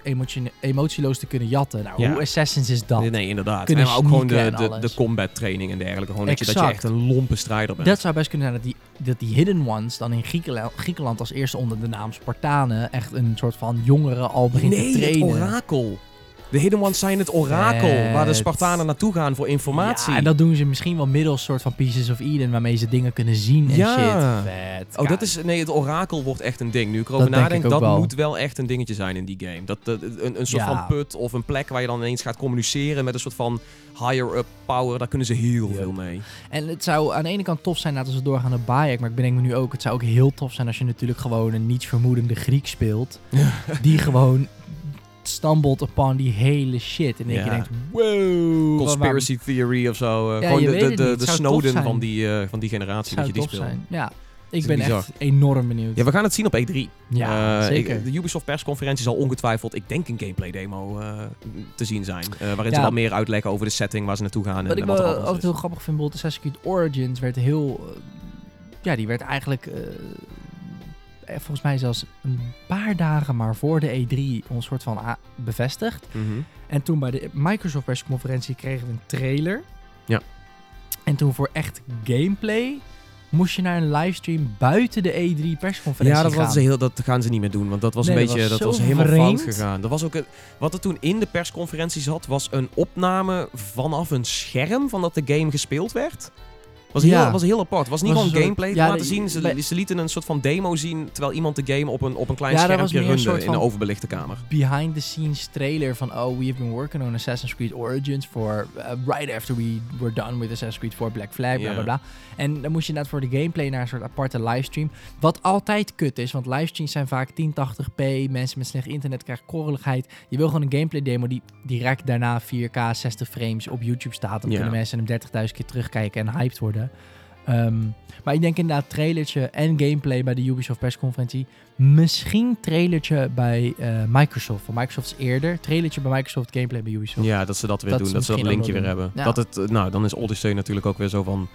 emotieloos te kunnen jatten. Nou, hoe Assassins is dat? Nee, nee, inderdaad. Kunnen En maar ook gewoon de, de, de combat training en dergelijke. Gewoon dat je, dat je Exact. echt een lompe strijder bent. Dat zou best kunnen zijn dat die, dat die Hidden Ones dan in Griekenland, Griekenland als eerste onder de naam Spartanen echt een soort van jongeren al begint te nee, trainen. orakel. De Hidden Ones zijn het orakel waar de. Spartanen naartoe gaan voor informatie. Ja, en dat doen ze misschien wel middels soort van Pieces of Eden, waarmee ze dingen kunnen zien en Ja. shit. Vet. Oh, dat is, nee, het orakel wordt echt een ding. Nu ik erover Dat denk nadenk, ik dat wel. moet wel echt een dingetje zijn in die game. Dat, dat- een, een soort Ja. van put of een plek waar je dan ineens gaat communiceren met een soort van higher-up power. Daar kunnen ze heel veel mee. En het zou aan de ene kant tof zijn dat als we doorgaan naar Bayek, maar ik bedenk me nu ook, het zou ook heel tof zijn als je natuurlijk gewoon een niets vermoedende Griek speelt, die gewoon stumbled upon die hele shit. En je denkt, wow. Conspiracy theory of zo. eh, gewoon de, de, de, Snowden van die, eh, van die generatie dat je die speelt. Ja, ik ben bizar. echt enorm benieuwd. Ja, we gaan het zien op E3. Ja, Eh, zeker. ik- de Ubisoft persconferentie zal ongetwijfeld, ik denk, een gameplay demo eh, te zien zijn. eh, waarin Ja. ze wat meer uitleggen over de setting waar ze naartoe gaan Wat en, ik wat wel altijd heel grappig vind, bijvoorbeeld Assassin's Creed Origins werd heel... ja, die werd eigenlijk... eh, volgens mij zelfs een paar dagen maar voor de E3 ons soort van bevestigd. Mhm. En toen bij de Microsoft persconferentie kregen we een trailer. Ja. En toen voor echt gameplay moest je naar een livestream buiten de E3 persconferentie Ja, dat, gaan. was heel, dat gaan ze niet meer doen, want dat was Nee, een dat beetje, was dat was helemaal vreemd. fout gegaan. Dat was ook het, wat er toen in de persconferentie zat, was een opname vanaf een scherm van dat de game gespeeld werd. Was heel, Ja. was heel apart. Het was niet Was gewoon soort- gameplay te ja, laten zien. Ze, ze lieten een soort van demo zien, terwijl iemand de game op een, op een klein Ja, schermpje runde in een overbelichte kamer. behind the scenes trailer van oh we have been working on Assassin's Creed Origins for uh, right after we were done with Assassin's Creed 4 Black Flag bla bla bla en dan moest je inderdaad voor de gameplay naar een soort aparte livestream wat altijd kut is want livestreams zijn vaak 1080p mensen met slecht internet krijgen korreligheid je wil gewoon een gameplay demo die direct daarna 4K 60 frames op YouTube staat dan kunnen mensen hem 30.000 keer terugkijken en hyped worden Ehm, maar ik denk inderdaad trailertje en gameplay bij de Ubisoft persconferentie. Misschien trailertje bij eh, Microsoft. Van Microsoft is eerder. Trailertje bij Microsoft, gameplay bij Ubisoft. Ja, dat ze dat weer Dat doen. ze Dat ze dat linkje weer hebben. Ja. Dat het, nou, dan is Odyssey natuurlijk ook weer zo van...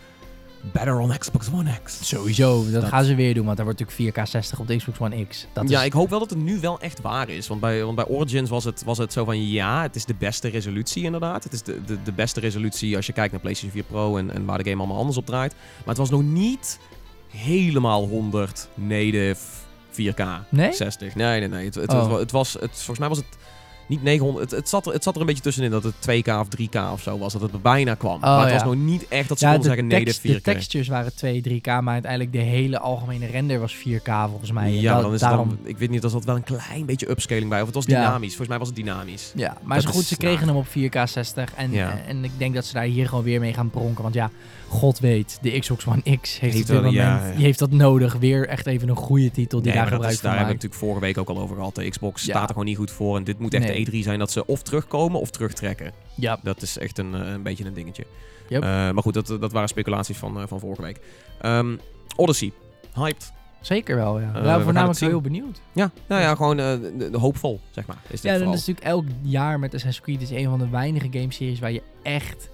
Better on Xbox One X. Sowieso, dat, Dat- gaan ze weer doen, want daar wordt natuurlijk 4K 60 op de Xbox One X. Dat ja, is, ik hoop wel dat het nu wel echt waar is. Want bij, want bij Origins was het, was het zo van ja, het is de beste resolutie inderdaad. Het is de, de, de beste resolutie als je kijkt naar PlayStation 4 Pro en, en waar de game allemaal anders op draait. Maar het was nog niet helemaal 100 native 4K Nee? 60. Nee, nee, nee. Het, het, Oh. het, het was, het, volgens mij was het niet 900. Het, het, zat er, het zat er een beetje tussenin dat het 2K of 3K of zo was. Dat het er bijna kwam. maar het ja. was nog niet echt dat ze ja, konden de, zeggen tekst- native 4K. de textures waren 2, 3K, maar uiteindelijk de hele algemene render was 4K volgens mij. Ja, dat- dan is daarom, dan, ik weet niet, er zat wel een klein beetje upscaling bij. Of het was Ja. dynamisch. Volgens mij was het dynamisch. Ja, maar Dat is goed, is ze kregen hem op 4K 60. En, en ik denk dat ze daar hier gewoon weer mee gaan pronken. Want ja, God weet, de Xbox One X heeft, Heeft wel- moment, ja. heeft dat nodig. Weer echt even een goede titel die Nee, daar maar dat gebruik is, van daar hebben we natuurlijk vorige week ook al over gehad. De Xbox Ja. staat er gewoon niet goed voor. En dit moet echt Nee. de E3 zijn dat ze of terugkomen of terugtrekken. Ja, Dat is echt een, eh, een beetje een dingetje. Yep. Eh, maar goed, dat, dat waren speculaties van, eh, van vorige week. Ehm, Odyssey. Hyped. zeker wel. Ja, we gaan het voornamelijk heel benieuwd. Ja, nou ja, gewoon de- de hoopvol, zeg maar. Is dit Ja, vooral. is natuurlijk elk jaar met Assassin's Creed is een van de weinige gameseries waar je echt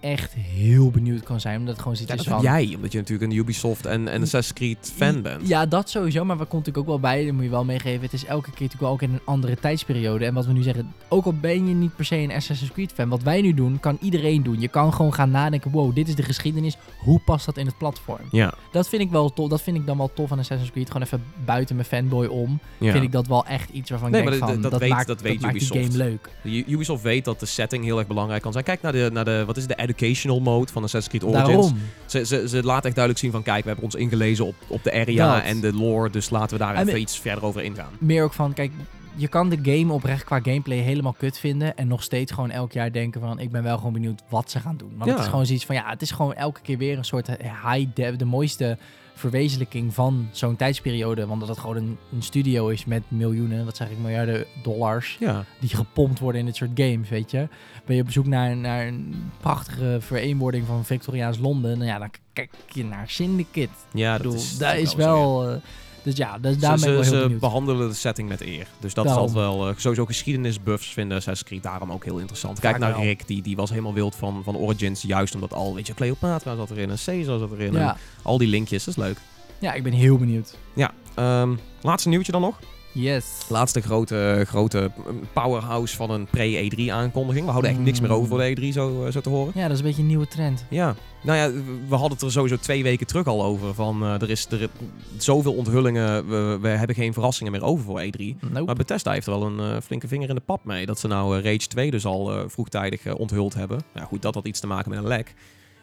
echt heel benieuwd kan zijn. Omdat het gewoon Ja, dat is heb van... jij, omdat je natuurlijk een Ubisoft en, en Assassin's Creed fan bent. Ja, dat sowieso. Maar wat komt natuurlijk ook wel bij, dat moet je wel meegeven. Het is elke keer natuurlijk wel ook in een andere tijdsperiode. En wat we nu zeggen, ook al ben je niet per se een Assassin's Creed fan, wat wij nu doen, kan iedereen doen. Je kan gewoon gaan nadenken, wow, dit is de geschiedenis. Hoe past dat in het platform? Ja, Dat vind ik wel tof. Dat vind ik dan wel tof aan Assassin's Creed. Gewoon even buiten mijn fanboy om. ja. Vind ik dat wel echt iets waarvan Nee, ik denk maar van, dat- dat, dat weet- maakt, dat weet maakt die game leuk. Ubisoft weet dat de setting heel erg belangrijk kan zijn. Kijk naar de, naar de wat is de educational mode van Assassin's Creed Origins. Daarom. Ze, ze, ze laten echt duidelijk zien van, kijk, we hebben ons ingelezen op, op de area Dat. en de lore, dus laten we daar En even iets verder over ingaan. Meer ook van, kijk, je kan de game oprecht qua gameplay helemaal kut vinden. En nog steeds gewoon elk jaar denken van, ik ben wel gewoon benieuwd wat ze gaan doen. Want Ja. het is gewoon zoiets van, ja, het is gewoon elke keer weer een soort high dev, de mooiste verwezenlijking van zo'n tijdsperiode. Want dat het gewoon een, een studio is met miljoenen, wat zeg ik, miljarden dollars. Ja, die gepompt worden in dit soort games, weet je. Ben je op zoek naar, naar een prachtige vereenwording van Victoriaans Londen, nou ja, dan kijk je naar Syndicate. ja dat bedoel, is, dat is wel... dus ja, dus ja. daar Ze, ben ik wel heel ze benieuwd. behandelen de setting met eer. Dus dat Daarom. is altijd wel... eh, sowieso geschiedenisbuffs vinden Assassin's Creed daarom ook heel interessant. Kijk Vaak naar wel. Rick, die, die was helemaal wild van, van Origins. Juist omdat al, weet je, Cleopatra zat erin en Caesar zat erin. Ja. En al die linkjes, dat is leuk. ja, ik ben heel benieuwd. Ja, ehm, laatste nieuwtje dan nog. Yes. Laatste grote, grote powerhouse van een pre-E3 aankondiging. We houden echt niks meer over voor de E3, zo, eh, zo te horen. Ja, dat is een beetje een nieuwe trend. Ja, nou ja, we hadden het er sowieso twee weken terug al over. Van, eh, er is er, zoveel onthullingen, we, we hebben geen verrassingen meer over voor E3. Nope. Maar Bethesda heeft er wel een eh, flinke vinger in de pap mee. Dat ze nou Rage 2 dus al vroegtijdig onthuld hebben. Ja goed, dat had iets te maken met een lek.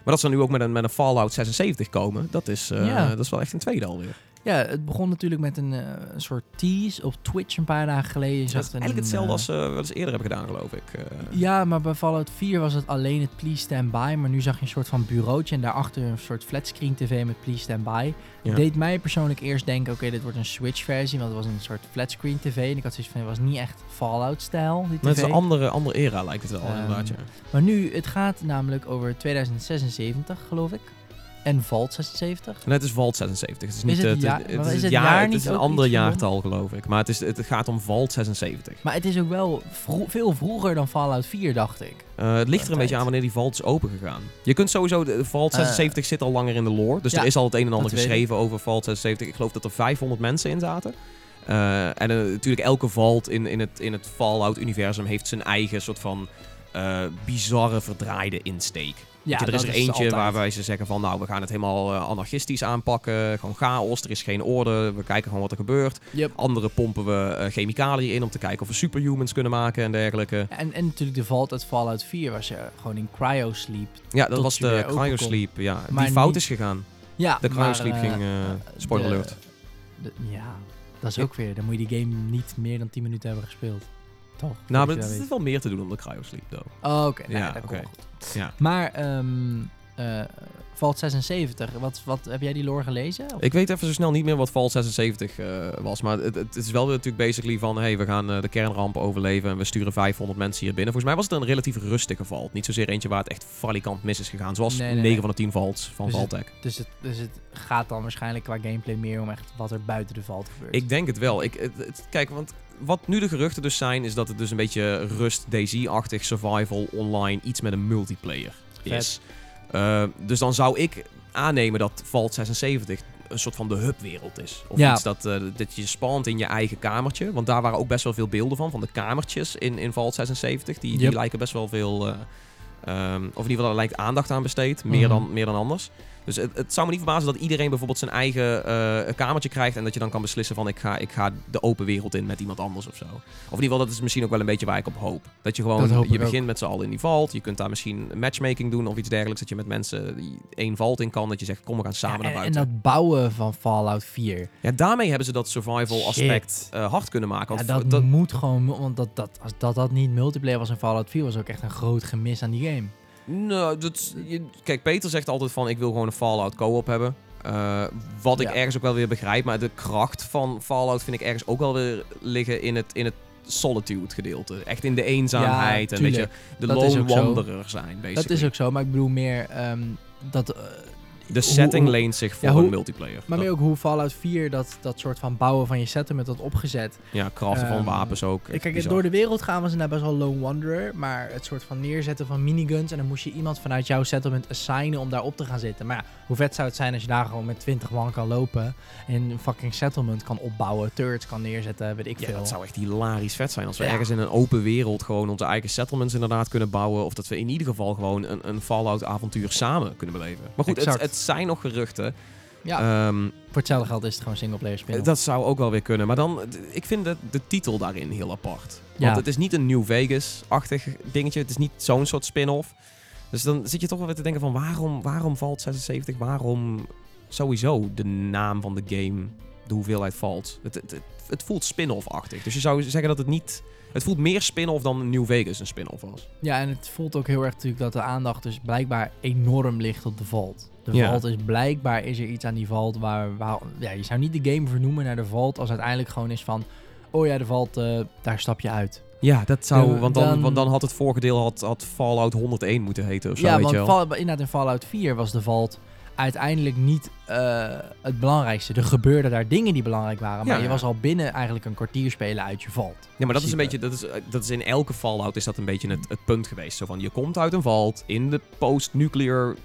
Maar dat ze nu ook met een, met een Fallout 76 komen, dat is, Ja. dat is wel echt een tweede alweer. Ja, het begon natuurlijk met een, eh, een soort tease op Twitch een paar dagen geleden. Je Dat zag is een, eigenlijk hetzelfde eh, als eh, wat eerder hebben gedaan, geloof ik. Ja, maar bij Fallout 4 was het alleen het Please Stand By. Maar nu zag je een soort van bureautje en daarachter een soort flatscreen tv met Please Stand By. Ja. Deed mij persoonlijk eerst denken, oké, dit wordt een Switch versie. Want het was een soort flatscreen tv. En ik had zoiets van, het was niet echt Fallout-stijl, die tv. is een andere, andere era, lijkt het wel, Ehm, inderdaad. Ja. Maar nu, het gaat namelijk over 2076, geloof ik. En Vault 76. Nee, het is Vault 76. Het is, niet, het eh, het jaar- het, maar is het het jaar, jaar het is een ander jaartal, geloof ik. Maar het, is, het gaat om Vault 76. Maar het is ook wel vro- veel vroeger dan Fallout 4, dacht ik. Eh, het ligt er een beetje aan wanneer die Vault is opengegaan. Je kunt sowieso, de Vault Eh, 76 zit al langer in de lore. Dus ja, er is al het een en ander geschreven over Vault 76. Ik geloof dat er 500 mensen in zaten. Eh, en natuurlijk elke Vault in, in het, in het Fallout-universum heeft zijn eigen soort van bizarre verdraaide insteek. Ja, je, er is er eentje altijd. waarbij ze zeggen van nou, we gaan het helemaal eh, anarchistisch aanpakken. Gewoon chaos, er is geen orde. We kijken gewoon wat er gebeurt. Yep. Andere pompen we eh, chemicaliën in om te kijken of we superhumans kunnen maken en dergelijke. En, en natuurlijk de Vault uit Fallout 4 was je gewoon in cryosleep. Ja, dat was de cryosleep. Ja, Maar die fout niet- is gegaan. Ja, De maar, cryosleep eh, ging, spoiler de- alert. de- ja, dat is ook weer. Dan moet je die game niet meer dan 10 minuten hebben gespeeld. Toch? Nou, maar dat is wel meer te doen om de cryosleep, though. weet. Oh, oké. Nou Ja, ja, dat komt goed. Ja. Maar, ehm eh Vault 76, wat, wat, heb jij die lore gelezen? Of- Ik weet even zo snel niet meer wat Vault 76 eh, was, maar het, het is wel weer natuurlijk basically van, hey, we gaan eh, de kernramp overleven en we sturen 500 mensen hier binnen. Volgens mij was het een relatief rustige Vault. Niet zozeer eentje waar het echt falikant mis is gegaan, zoals Nee, nee, 9 nee. van de 10 Vaults van Dus dus, het, dus het gaat dan waarschijnlijk qua gameplay meer om echt wat er buiten de Vault gebeurt. Ik denk het wel. Ik, het, het- kijk, want wat nu de geruchten dus zijn, is dat het dus een beetje rust DayZ-achtig survival online iets met een multiplayer is. Eh, dus dan zou ik aannemen dat Vault 76 een soort van de hubwereld is. Of Ja. iets dat, eh, dat je spant in je eigen kamertje. Want daar waren ook best wel veel beelden van, van de kamertjes in, in Vault 76. Die, die lijken best wel veel, eh, ehm, of in ieder geval daar lijkt aandacht aan besteed. Meer, Mhm. dan, meer dan anders. Dus het, het zou me niet verbazen dat iedereen bijvoorbeeld zijn eigen eh, kamertje krijgt. En dat je dan kan beslissen van ik ga, ik ga de open wereld in met iemand anders of zo. Of in ieder geval, dat is misschien ook wel een beetje waar ik op hoop. Dat je Dat gewoon, je begint met z'n allen in die vault. Je kunt daar misschien matchmaking doen of iets dergelijks. Dat je met mensen één vault in kan. Dat je zegt kom we gaan samen Ja, naar en, en buiten. dat bouwen van Fallout 4. Ja, daarmee hebben ze dat survival Shit. aspect eh, hard kunnen maken. Ja, dat, v- moet gewoon, want dat, dat, als dat, dat niet multiplayer was in Fallout 4, was ook echt een groot gemis aan die game. Nou, dat, je- kijk, Peter zegt altijd van ik wil gewoon een Fallout co-op hebben. Eh, wat ik Ja. ergens ook wel weer begrijp, maar de kracht van Fallout vind ik ergens ook wel weer liggen in het, in het solitude gedeelte. Echt in de eenzaamheid Ja, en weet je, de Dat lone wanderer zijn, basically. Dat is ook zo, maar ik bedoel meer ehm, dat... eh, De setting hoe- leent zich voor Ja, hoe- een multiplayer. Maar meer ook hoe Fallout 4 dat, dat soort van bouwen van je settlement had opgezet. ja, craften van Ehm, wapens ook. Kijk, bizar. door de wereld gaan was inderdaad best wel Lone Wanderer. Maar het soort van neerzetten van miniguns. En dan moest je iemand vanuit jouw settlement assignen om daarop te gaan zitten. Maar ja, hoe vet zou het zijn als je daar gewoon met 20 man kan lopen. En een fucking settlement kan opbouwen. Turrets kan neerzetten, weet ik Ja, veel. dat zou echt hilarisch vet zijn als we Ja. ergens in een open wereld gewoon onze eigen settlements inderdaad kunnen bouwen. Of dat we in ieder geval gewoon een, een Fallout avontuur samen kunnen beleven. Maar goed, het, Exact. Het zijn nog geruchten. Ja, Ehm, voor hetzelfde geld is het gewoon singleplayer spelen. dat zou ook wel weer kunnen. Maar dan, ik vind de, de titel daarin heel apart. Ja. Want het is niet een New Vegas-achtig dingetje. Het is niet zo'n soort spin-off. Dus dan zit je toch wel weer te denken van waarom, waarom valt 76? Waarom sowieso de naam van de game, de hoeveelheid valt? Het, het, het, het voelt spin-off-achtig. Dus je zou zeggen dat het niet... Het voelt meer spin-off dan New Vegas een spin-off was. Ja, en het voelt ook heel erg natuurlijk dat de aandacht dus blijkbaar enorm ligt op de Vault. De Ja. Vault is blijkbaar is er iets aan die Vault waar, waar ja, je zou niet de game vernoemen naar de Vault als uiteindelijk gewoon is van oh ja, de Vault, eh, daar stap je uit. Ja, dat zou... Ja, want, dan, dan- want dan had het vorige deel had, had Fallout 101 moeten heten of zo, ja, weet want je wel. Fall- inderdaad in Fallout 4 was de Vault uiteindelijk niet eh, het belangrijkste. Er gebeurden daar dingen die belangrijk waren, maar Ja. je was al binnen eigenlijk een kwartier spelen uit je Vault. Ja, maar dat is een beetje, dat is, dat is in elke Fallout is dat een beetje het, het punt geweest. Zo van, je komt uit een vault in de post-nuclear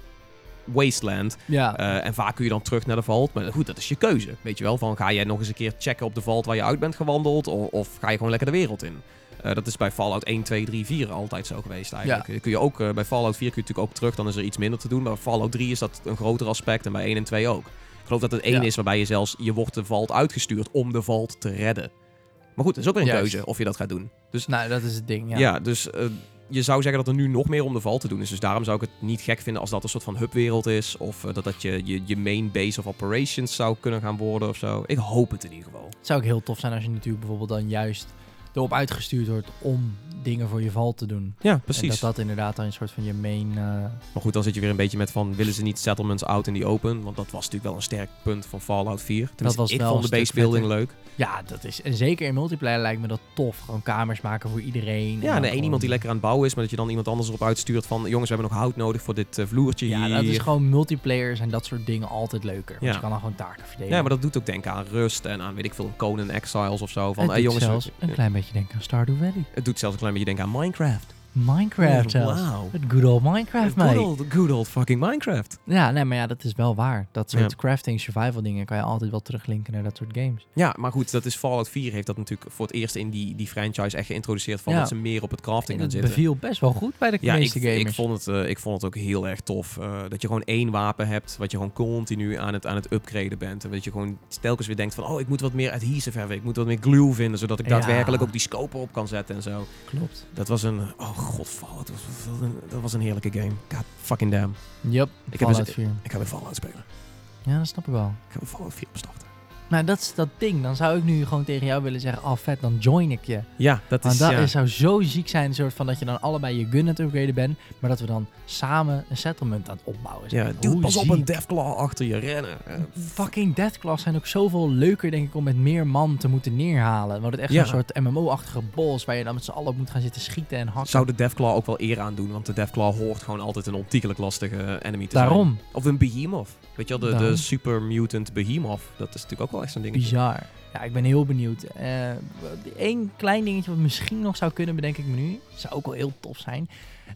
wasteland. Ja, eh, en vaak kun je dan terug naar de vault. Maar goed, dat is je keuze. Weet je wel, van ga jij nog eens een keer checken op de vault waar je uit bent gewandeld? Of, of ga je gewoon lekker de wereld in? Eh, dat is bij Fallout 1, 2, 3, 4 altijd zo geweest eigenlijk. Eh, Kun je ook, eh, bij Fallout 4 kun je natuurlijk ook terug, dan is er iets minder te doen. Maar Fallout 3 is dat een groter aspect en bij 1 en 2 ook. Ik geloof dat het 1 Ja. is waarbij je zelfs, je wordt de vault uitgestuurd om de vault te redden. Maar goed, dat is ook weer een Juist. keuze of je dat gaat doen. Dus nou dat is het ding. Ja. ja, dus je zou zeggen dat er nu nog meer om de val te doen is. Dus daarom zou ik het niet gek vinden als dat een soort van hubwereld is. Of eh, dat dat je, je, main base of operations zou kunnen gaan worden of zo. Ik hoop het in ieder geval. Het zou ook heel tof zijn als je natuurlijk bijvoorbeeld dan juist erop uitgestuurd wordt om dingen voor je val te doen. Ja, En precies. dat dat inderdaad dan een soort van je main... eh, Maar goed, dan zit je weer een beetje met van... willen ze niet settlements out in the open? Want dat was natuurlijk wel een sterk punt van Fallout 4. Tenminste, was ik wel vond een de base building vetter. leuk. ja, dat is... En zeker in multiplayer lijkt me dat tof. Gewoon kamers maken voor iedereen. Ja, en één iemand die lekker aan het bouwen is... maar dat je dan iemand anders erop uitstuurt van... jongens, we hebben nog hout nodig voor dit eh, vloertje Ja, hier. dat is gewoon multiplayer en dat soort dingen altijd leuker. Want Ja. je kan dan gewoon taken verdelen. Ja, maar dat doet ook denken aan Rust en aan, weet ik veel, een Conan Exiles of zo. Van, het hey, jongens, zelfs we- een klein beetje denken aan Stardew Valley. het doet zelfs een klein beetje denken aan Minecraft. Minecraft zelfs. wauw. Het good old Minecraft, Good mate. old, good old fucking Minecraft. Ja, nee, maar ja, dat is wel waar. Dat soort Ja. crafting, survival dingen kan je altijd wel teruglinken naar dat soort games. Ja, maar goed, dat is Fallout 4 heeft dat natuurlijk voor het eerst in die, die franchise echt geïntroduceerd van Ja. dat ze meer op het crafting gaan het zitten. beviel best wel goed bij de Ja, ik, meeste gamers. ik, vond het, eh, ik vond het ook heel erg tof. eh, dat je gewoon één wapen hebt, wat je gewoon continu aan het, aan het upgraden bent. En dat je gewoon telkens weer denkt van, oh, ik moet wat meer adhesive hebben. Ik moet wat meer glue vinden, zodat ik daadwerkelijk ook die scope op kan zetten en zo. Klopt. Dat was een, oh god, Fallout, dat was, dat was een, heerlijke game. God fucking damn. Yep, Ik heb dus- 4. Ik ga weer Fallout spelen. Ja, dat snap ik wel. Ik ga weer Fallout 4 bestarten. Maar dat is dat ding. Dan zou ik nu gewoon tegen jou willen zeggen, oh vet, dan join ik je. Ja, dat Want is, dat ja. is- zou zo ziek zijn, een soort van dat je dan allebei je gun aan het upgraden bent, maar dat we dan samen een settlement aan het opbouwen zijn. Ja, dude, pas op een Deathclaw achter je rennen. Fucking Deathclaws zijn ook zoveel leuker, denk ik, om met meer man te moeten neerhalen. Want het echt Ja. een soort MMO-achtige boss waar je dan met z'n allen op moet gaan zitten schieten en hakken. Zou de Deathclaw ook wel eer aan doen, want de Deathclaw hoort gewoon altijd een ontiegelijk lastige enemy te zijn. Daarom. Of een Behemoth. Weet je wel, de, super mutant Behemoth. Dat is natuurlijk ook wel echt zo'n dingetje. Bizar. Ja, ik ben heel benieuwd. Eén klein dingetje wat misschien nog zou kunnen, bedenk ik me nu. Zou ook wel heel tof zijn.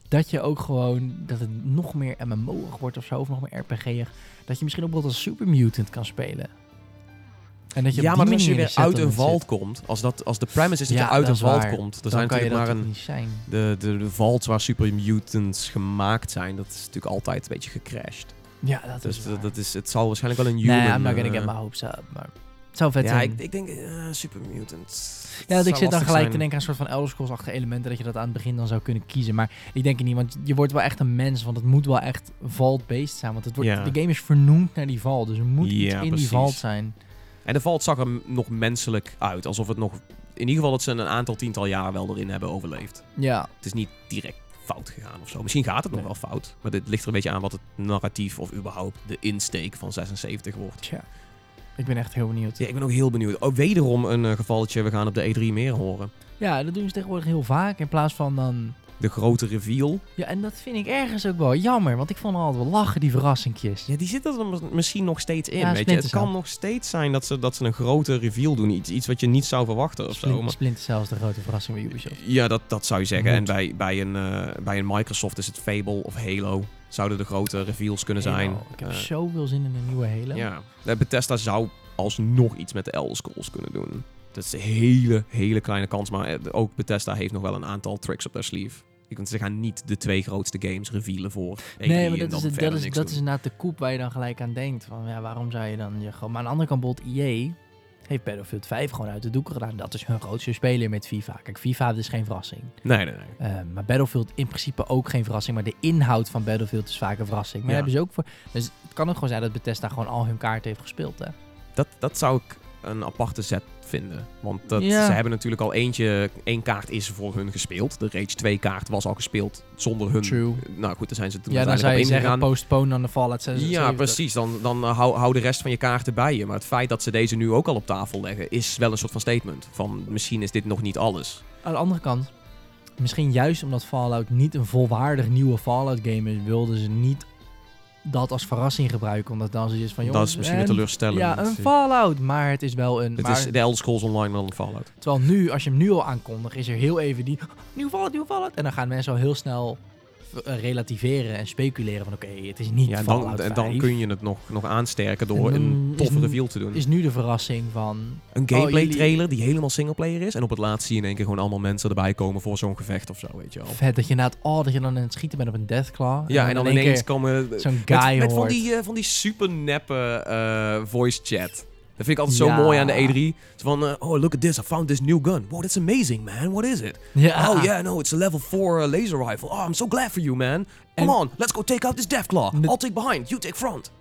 Dat je ook gewoon, dat het nog meer MMO'ig wordt of zo, of nog meer RPG'ig. Dat je misschien ook wel als Super Mutant kan spelen. En dat je ja, maar als je weer uit een vault komt, als, dat, als de premise is dat Ja, je uit dat een waar. komt, zijn dan je natuurlijk maar een... niet zijn. De, de, de vaults waar super mutants gemaakt zijn, dat is natuurlijk altijd een beetje gecrashed. Ja, dat Dus is dat, waar. dat is, het zal waarschijnlijk wel een human... Nee, I'm not gonna eh, get my hopes up. Maar het zou vet Ja, zijn. ik, ik denk eh, super mutants. Ja, dat ik zit dan gelijk zijn. te denken aan een soort van Elder Scrolls-achtige elementen, dat je dat aan het begin dan zou kunnen kiezen. Maar ik denk het niet, want je wordt wel echt een mens, want het moet wel echt vault-based zijn. Want het wordt, Ja. de game is vernoemd naar die vault, dus er moet iets in precies. die vault zijn. En de vault zag er nog menselijk uit. Alsof het nog... In ieder geval dat ze een aantal tiental jaar wel erin hebben overleefd. Ja, Het is niet direct fout gegaan of zo. Misschien gaat het nog Nee. wel fout. Maar dit ligt er een beetje aan wat het narratief of überhaupt de insteek van 76 wordt. tja. Ik ben echt heel benieuwd. Ja, ik ben ook heel benieuwd. Oh, wederom een eh, gevalletje. We gaan op de E3 meer horen. Ja, dat doen ze tegenwoordig heel vaak. In plaats van dan de grote reveal. Ja, en dat vind ik ergens ook wel jammer, want ik vond altijd wel lachen, die verrassingjes. Ja, die zitten er mis- misschien nog steeds in. Ja, weet je. Het kan nog steeds zijn dat ze, dat ze een grote reveal doen. Iets, iets wat je niet zou verwachten of zo. Splint- Maar, Splinter Cell is de grote verrassing bij Ubisoft. ja, dat, dat zou je zeggen. Moet. En bij, bij, een, eh, bij een Microsoft is het Fable of Halo. Zouden de grote reveals kunnen zijn. Ik heb Eh, zoveel zin in een nieuwe Halo. Ja, Bethesda zou alsnog iets met de Elder Scrolls kunnen doen. Dat is een hele, hele kleine kans. Maar eh, ook Bethesda heeft nog wel een aantal tricks op their sleeve. Je kunt ze gaan niet de twee grootste games revealen voor. E3 Nee, maar dat is, het- dat, is, dat is inderdaad de koep waar je dan gelijk aan denkt. Van, ja, waarom zou je dan je gewoon... Maar aan de andere kant, bijvoorbeeld EA heeft Battlefield 5 gewoon uit de doeken gedaan. Dat is hun grootste speler met FIFA. Kijk, FIFA is geen verrassing. Nee, nee, nee. Eh, maar Battlefield in principe ook geen verrassing. Maar de inhoud van Battlefield is vaak een verrassing. Maar Ja. hebben ze ook voor... Dus het kan ook gewoon zijn dat Bethesda gewoon al hun kaarten heeft gespeeld, hè? Dat, dat zou ik een aparte set vinden. Want dat, Ja. ze hebben natuurlijk al eentje... één kaart is voor hun gespeeld. De Rage 2 kaart was al gespeeld zonder hun... True. Nou goed, daar zijn ze toen Ja, dan zou je op zeggen ingegaan. postpone dan de Fallout 76. Ja, precies. Dan, dan eh, hou, hou de rest van je kaarten bij je. Maar het feit dat ze deze nu ook al op tafel leggen... is wel een soort van statement. Van misschien is dit nog niet alles. Aan de andere kant, misschien juist omdat Fallout niet een volwaardig nieuwe Fallout game is, wilden ze niet dat als verrassing gebruiken. Omdat dan zoiets van, jongens, dat is misschien weer en- teleurstellend. Ja, een Fallout, maar het is wel een... Het maar, is de Elder Scrolls Online wel een Fallout. Terwijl nu, als je hem nu al aankondigt, is er heel even die... Nieuw Fallout, nieuw Fallout. En dan gaan mensen al heel snel relativeren en speculeren van... Oké, het is niet Ja, en dan, en 5. dan kun je het nog, nog aansterken door een toffe reveal te doen. Is nu de verrassing van... Een gameplay jullie- trailer die helemaal singleplayer is. En op het laatst zie je in één keer gewoon allemaal mensen erbij komen voor zo'n gevecht of zo, weet je wel. Vet dat je inderdaad... Oh, dat je dan aan het schieten bent op een Deathclaw. Ja, en dan ineens komen... Zo'n met, guy met van hoort. die, eh, van die super neppe eh, voice chat. Dat vind ik altijd zo mooi aan de E3. Zo van, eh, oh, look at this, I found this new gun. Wow, that's amazing, man. What is it? Ja. Oh, yeah, no, it's a level 4 uh, laser rifle. Oh, I'm so glad for you, man. Come on, let's go take out this Deathclaw. I'll take behind, you take front.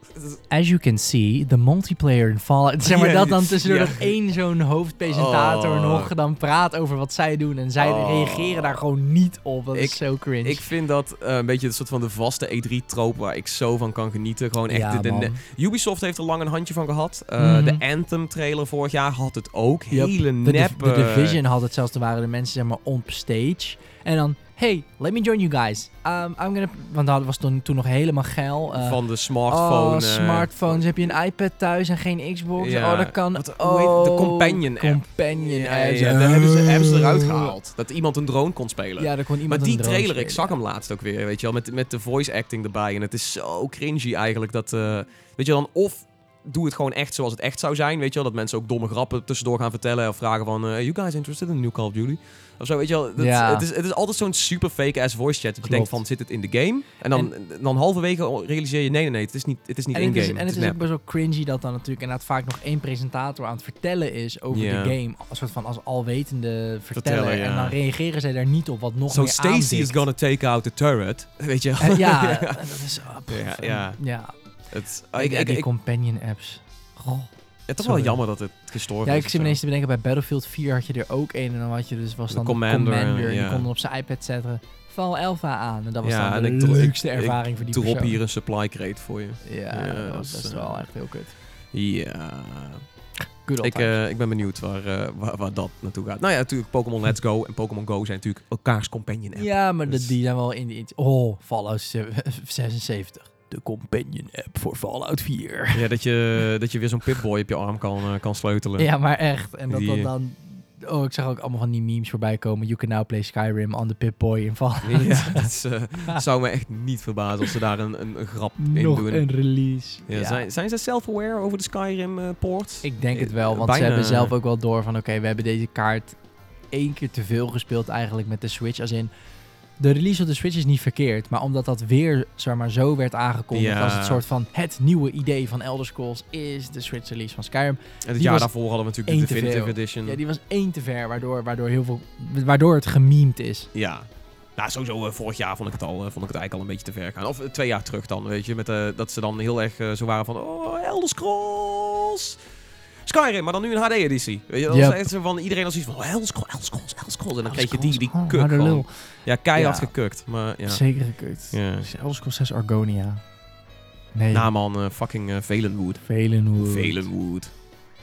As you can see, the multiplayer in Fallout... Zeg maar dat dan tussendoor dat één zo'n hoofdpresentator Oh. nog dan praat over wat zij doen. En zij Oh. reageren daar gewoon niet op. Dat Ik- is zo cringe. Ik vind dat eh, een beetje een soort van de vaste E3-troop waar ik zo van kan genieten. Gewoon echt ja, de, de Ubisoft heeft er lang een handje van gehad. Eh, Mhm. De Anthem-trailer vorig jaar had het ook. Yep. Hele De, Div- neppe... de Division had het zelfs, er waren de mensen zeg maar on stage. En dan, hey, let me join you guys. Um, I'm gonna... Want dat was toen, toen nog helemaal geil. eh, van de smartphone. Oh, eh, smartphones. Heb je een iPad thuis en geen Xbox? Ja. Oh, dat kan. Wat- het? De oh, Companion app. Companion Ja, app. ja, daar hebben ze, hebben ze eruit gehaald. Dat iemand een drone kon spelen. Ja, daar kon iemand maar die trailer, ik zag hem laatst ook weer, weet je wel, met, met de voice acting erbij. En het is zo cringy eigenlijk dat, eh, weet je dan, of doe het gewoon echt zoals het echt zou zijn, weet je wel. Dat mensen ook domme grappen tussendoor gaan vertellen of vragen van, eh, you guys interested in a new Call of Duty? Of zo, weet je wel. Dat, Ja. het, is, het is altijd zo'n super fake-ass voice chat. Dat je denkt van, zit het in de game? En dan, dan halverwege realiseer je, nee, nee, nee, het is niet, het is niet En het in-game. is, en het is ook best wel cringy dat dan natuurlijk inderdaad vaak nog één presentator aan het vertellen is over de game. Als soort van als alwetende verteller. Ja. En dan reageren zij daar niet op, wat nog So meer Stacy is gonna take out the turret. Weet je wel. En ja, dat is... oh, ja. ja. Het, Ik, ik, die ik, companion apps. Goh. het is wel sorry. jammer dat het gestorven Ja, is. ik zit me ineens te bedenken, bij Battlefield 4 had je er ook een. En dan had je dus, was De dan Commander, de Commander. En ja. die kon op zijn iPad zetten. Val Alpha aan. En dat was Ja, dan de ik- leukste ik ervaring voor die Drop persoon. hier een supply crate voor je. Ja, Ja, dat was is, best eh, wel echt heel kut. Ja. Ik, eh, ik ben benieuwd waar, eh, waar, waar dat naartoe gaat. Nou ja, natuurlijk Pokémon Let's Go en Pokémon Go zijn natuurlijk elkaars companion app. ja, maar dus- de, die zijn wel in die... Oh, Fallout 76. De companion app voor Fallout 4. Ja, dat je, dat je weer zo'n Pip-Boy op je arm kan, eh, kan sleutelen. Ja, maar echt. En dat Die- dat dan... Oh, ik zag ook allemaal van die memes voorbij komen. You can now play Skyrim on the Pip-Boy in Fallout. Ja, dat is, eh, zou me echt niet verbazen als ze daar een, een, een grap in Nog doen. een release. Ja, Ja. Zijn, zijn ze self-aware over de Skyrim eh ports? Ik denk het wel, Eh, want bijna- ze hebben zelf ook wel door van... Oké, we hebben deze kaart één keer te veel gespeeld eigenlijk met de Switch. Als in, de release op de Switch is niet verkeerd. Maar omdat dat weer zeg maar, zo werd aangekondigd Ja. als het soort van... Het nieuwe idee van Elder Scrolls is de Switch release van Skyrim. En het jaar daarvoor hadden we natuurlijk de Definitive. Edition. Ja, die was één te ver, waardoor, waardoor, heel veel, waardoor het gememd is. Ja. Nou, sowieso eh, vorig jaar vond ik het al, eh, vond ik het eigenlijk al een beetje te ver gaan. Of eh, twee jaar terug dan, weet je. Met, eh, dat ze dan heel erg zo waren van, oh, Elder Scrolls. Skyrim, maar dan nu een HD-editie. Weet je, dat Yep. was echt zo van iedereen als iets van, oh, Elder Scrolls, Elder Scrolls, Elder Scrolls. En dan kreeg je die, die Oh, kuk lul. Ja, keihard Ja. gekukt. Maar ja. Zeker gekut. ja. Elder Scrolls 6 Argonia. Nee. Nou man, eh, fucking uh. Valenwood.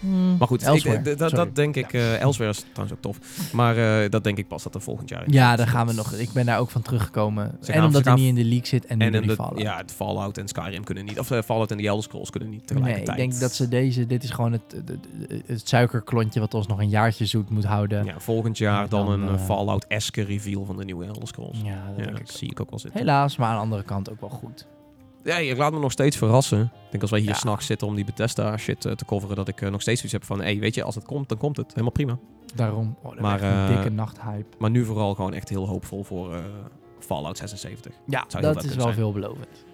Hmm, Maar goed, ik, dat, denk ik... eh Elsewhere is trouwens ook tof. Maar eh, dat denk ik pas dat er volgend jaar... Ja, daar gaan we nog. Ik ben daar ook van teruggekomen. Ze en gaan- omdat hij niet in de league zit en nu En in de, Fallout. ja, het Fallout en Skyrim kunnen niet... Of eh, Fallout en de Elder Scrolls kunnen niet Nee, tegelijkertijd. ik denk dat ze deze... Dit is gewoon het, het, suikerklontje wat ons nog een jaartje zoet moet houden. Ja, volgend jaar dan, dan, een Fallout-eske reveal van de nieuwe Elder Scrolls. Ja, dat Ja, denk ik. zie ik ook wel zitten. Helaas, maar aan de andere kant ook wel goed. Ja, ik laat me nog steeds verrassen. Ik denk als wij hier Ja. s'nachts zitten om die Bethesda shit eh, te coveren, dat ik eh, nog steeds zoiets heb van, hé, hey, weet je, als het komt, dan komt het. Helemaal prima. Daarom. Oh, dat Maar, een eh, dikke nachthype. Maar nu vooral gewoon echt heel hoopvol voor Fallout 76. Ja, dat vet is wel zijn. veelbelovend.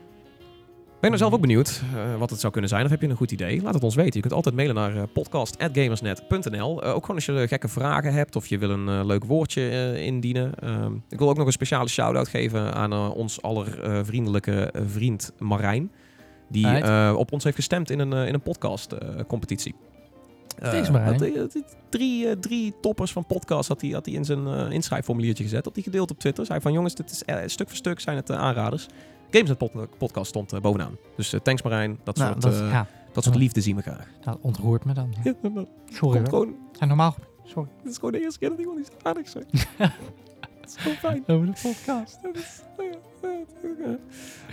Ben je nou zelf ook benieuwd eh, wat het zou kunnen zijn? Of heb je een goed idee? Laat het ons weten. Je kunt altijd mailen naar eh, podcast.gamersnet.nl. Eh, ook gewoon als je gekke vragen hebt of je wil een leuk woordje indienen. Ehm, ik wil ook nog een speciale shout-out geven aan ons allervriendelijke vriend Marijn. Die op ons heeft gestemd in een, in een podcast-competitie. Thanks, Marijn. drie, drie toppers van podcast had hij had hij in zijn inschrijfformuliertje gezet. Dat hij gedeeld op Twitter. Zei van jongens, dit is, stuk voor stuk zijn het aanraders. Pod podcast stond eh, bovenaan. Dus eh, thanks Marijn. Dat Nou, soort, dat, eh, ja, dat soort liefde zien we graag. dat ontroert me dan. Ja, maar Sorry gewoon, En normaal. Sorry. dit is gewoon de eerste keer dat iemand iets aardigs zegt. Het is gewoon fijn. Over de podcast. Dat is-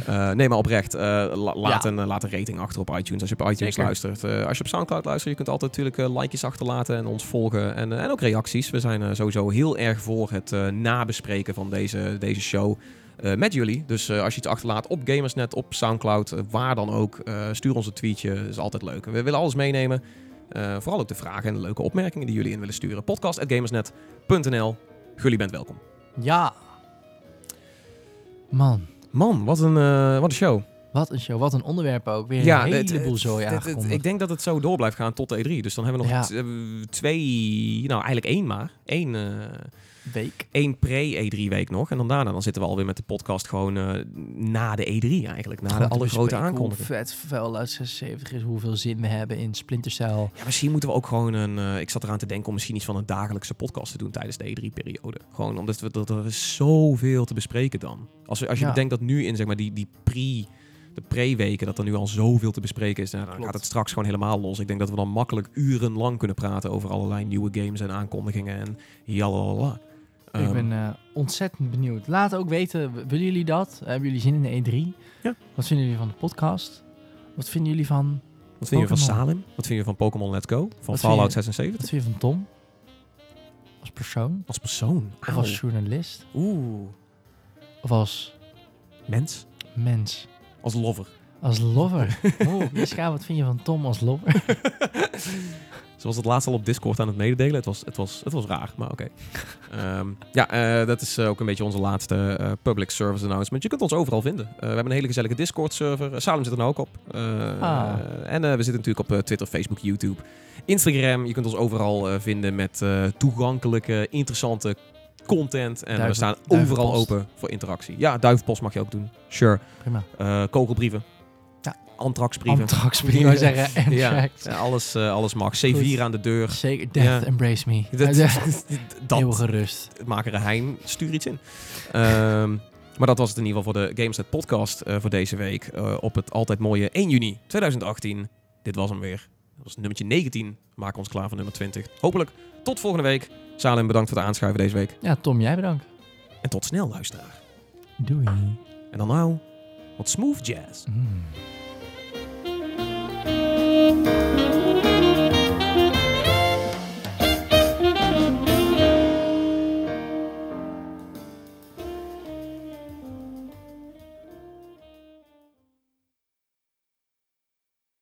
Eh, nee, maar oprecht. la- laat, Ja. een, laat een rating achter op iTunes als je op iTunes Zeker. luistert. Als je op Soundcloud luistert, je kunt altijd natuurlijk likejes achterlaten en ons volgen. En, en ook reacties. We zijn sowieso heel erg voor het nabespreken van deze, deze show. Eh, met jullie. Dus eh, als je iets achterlaat op Gamersnet, op Soundcloud, eh, waar dan ook, stuur ons een tweetje. Dat is altijd leuk. We willen alles meenemen. Vooral ook de vragen en de leuke opmerkingen die jullie in willen sturen. Podcast.gamersnet.nl. Jullie bent welkom. Ja. Man, Man, wat een, wat een show. Wat een show. Wat een onderwerp ook. Weer Ja, een heleboel het- zo het- het- aangekondigd. Ik denk dat het zo door blijft gaan tot de E3. Dus dan hebben we nog Ja. twee, nou eigenlijk één maar. Één, eh, Week. één pre-E3 week nog. En dan daarna dan zitten we alweer met de podcast gewoon eh, na de E3 eigenlijk. Na de alle grote aankondigingen. Hoe vet Fallout 76 is, hoeveel zin we hebben in Splinter Cell. Ja, misschien moeten we ook gewoon een... eh, ik zat eraan te denken om misschien iets van een dagelijkse podcast te doen tijdens de E3-periode. Gewoon omdat we, dat er is zoveel te bespreken dan. Als, we, als je Ja. bedenkt dat nu in zeg maar die, die pre... De pre-weken, dat er nu al zoveel te bespreken is. Nou, dan Klopt. gaat het straks gewoon helemaal los. Ik denk dat we dan makkelijk urenlang kunnen praten over allerlei nieuwe games en aankondigingen en jalalala. ik Ehm, ben eh, ontzettend benieuwd. Laat ook weten, willen jullie dat? Hebben jullie zin in de E3? Ja. Wat vinden jullie van de podcast? Wat vinden jullie van, Wat vind je van. Salim? Wat vind je van Pokémon Let's Go? Van Fallout je- 76? wat vind je van Tom? Als persoon? Als persoon? Of als journalist? Oeh. Of als Mens? mens? Als lover. Als lover? Oeh, Jiska, wat vind je van Tom als lover? Zoals het laatst al op Discord aan het mededelen. Het was, het was, het was raar, maar oké. Ehm, ja, eh, dat is eh, ook een beetje onze laatste eh, public service announcement. Je kunt ons overal vinden. We hebben een hele gezellige Discord-server. Salem zit er nou ook op. Ah. En we zitten natuurlijk op Twitter, Facebook, YouTube, Instagram. Je kunt ons overal vinden met toegankelijke, interessante content. En we staan overal duivenpost. open voor interactie. Ja, duivenpost mag je ook doen. Sure. Prima. Eh, kogelbrieven. Ja. Antraxbrieven. Antrax, ik wou zeggen. Ja, Anthrax. ja, alles, eh, alles mag. C4 Goed. aan de deur. Zeker, death Ja. embrace me. Dat, Ja, dat, Eeuwige rust. Maker Hein, stuur iets in. Ehm, maar dat was het in ieder geval voor de Gameset podcast eh, voor deze week. eh, op het altijd mooie 1 juni 2018. Dit was hem weer. Dat was nummertje 19. We maken ons klaar voor nummer 20. Hopelijk tot volgende week. Salem, bedankt voor het aanschuiven deze week. Ja, Tom, jij bedankt. En tot snel, luisteraar. Doei. En dan nou, wat smooth jazz. Mm.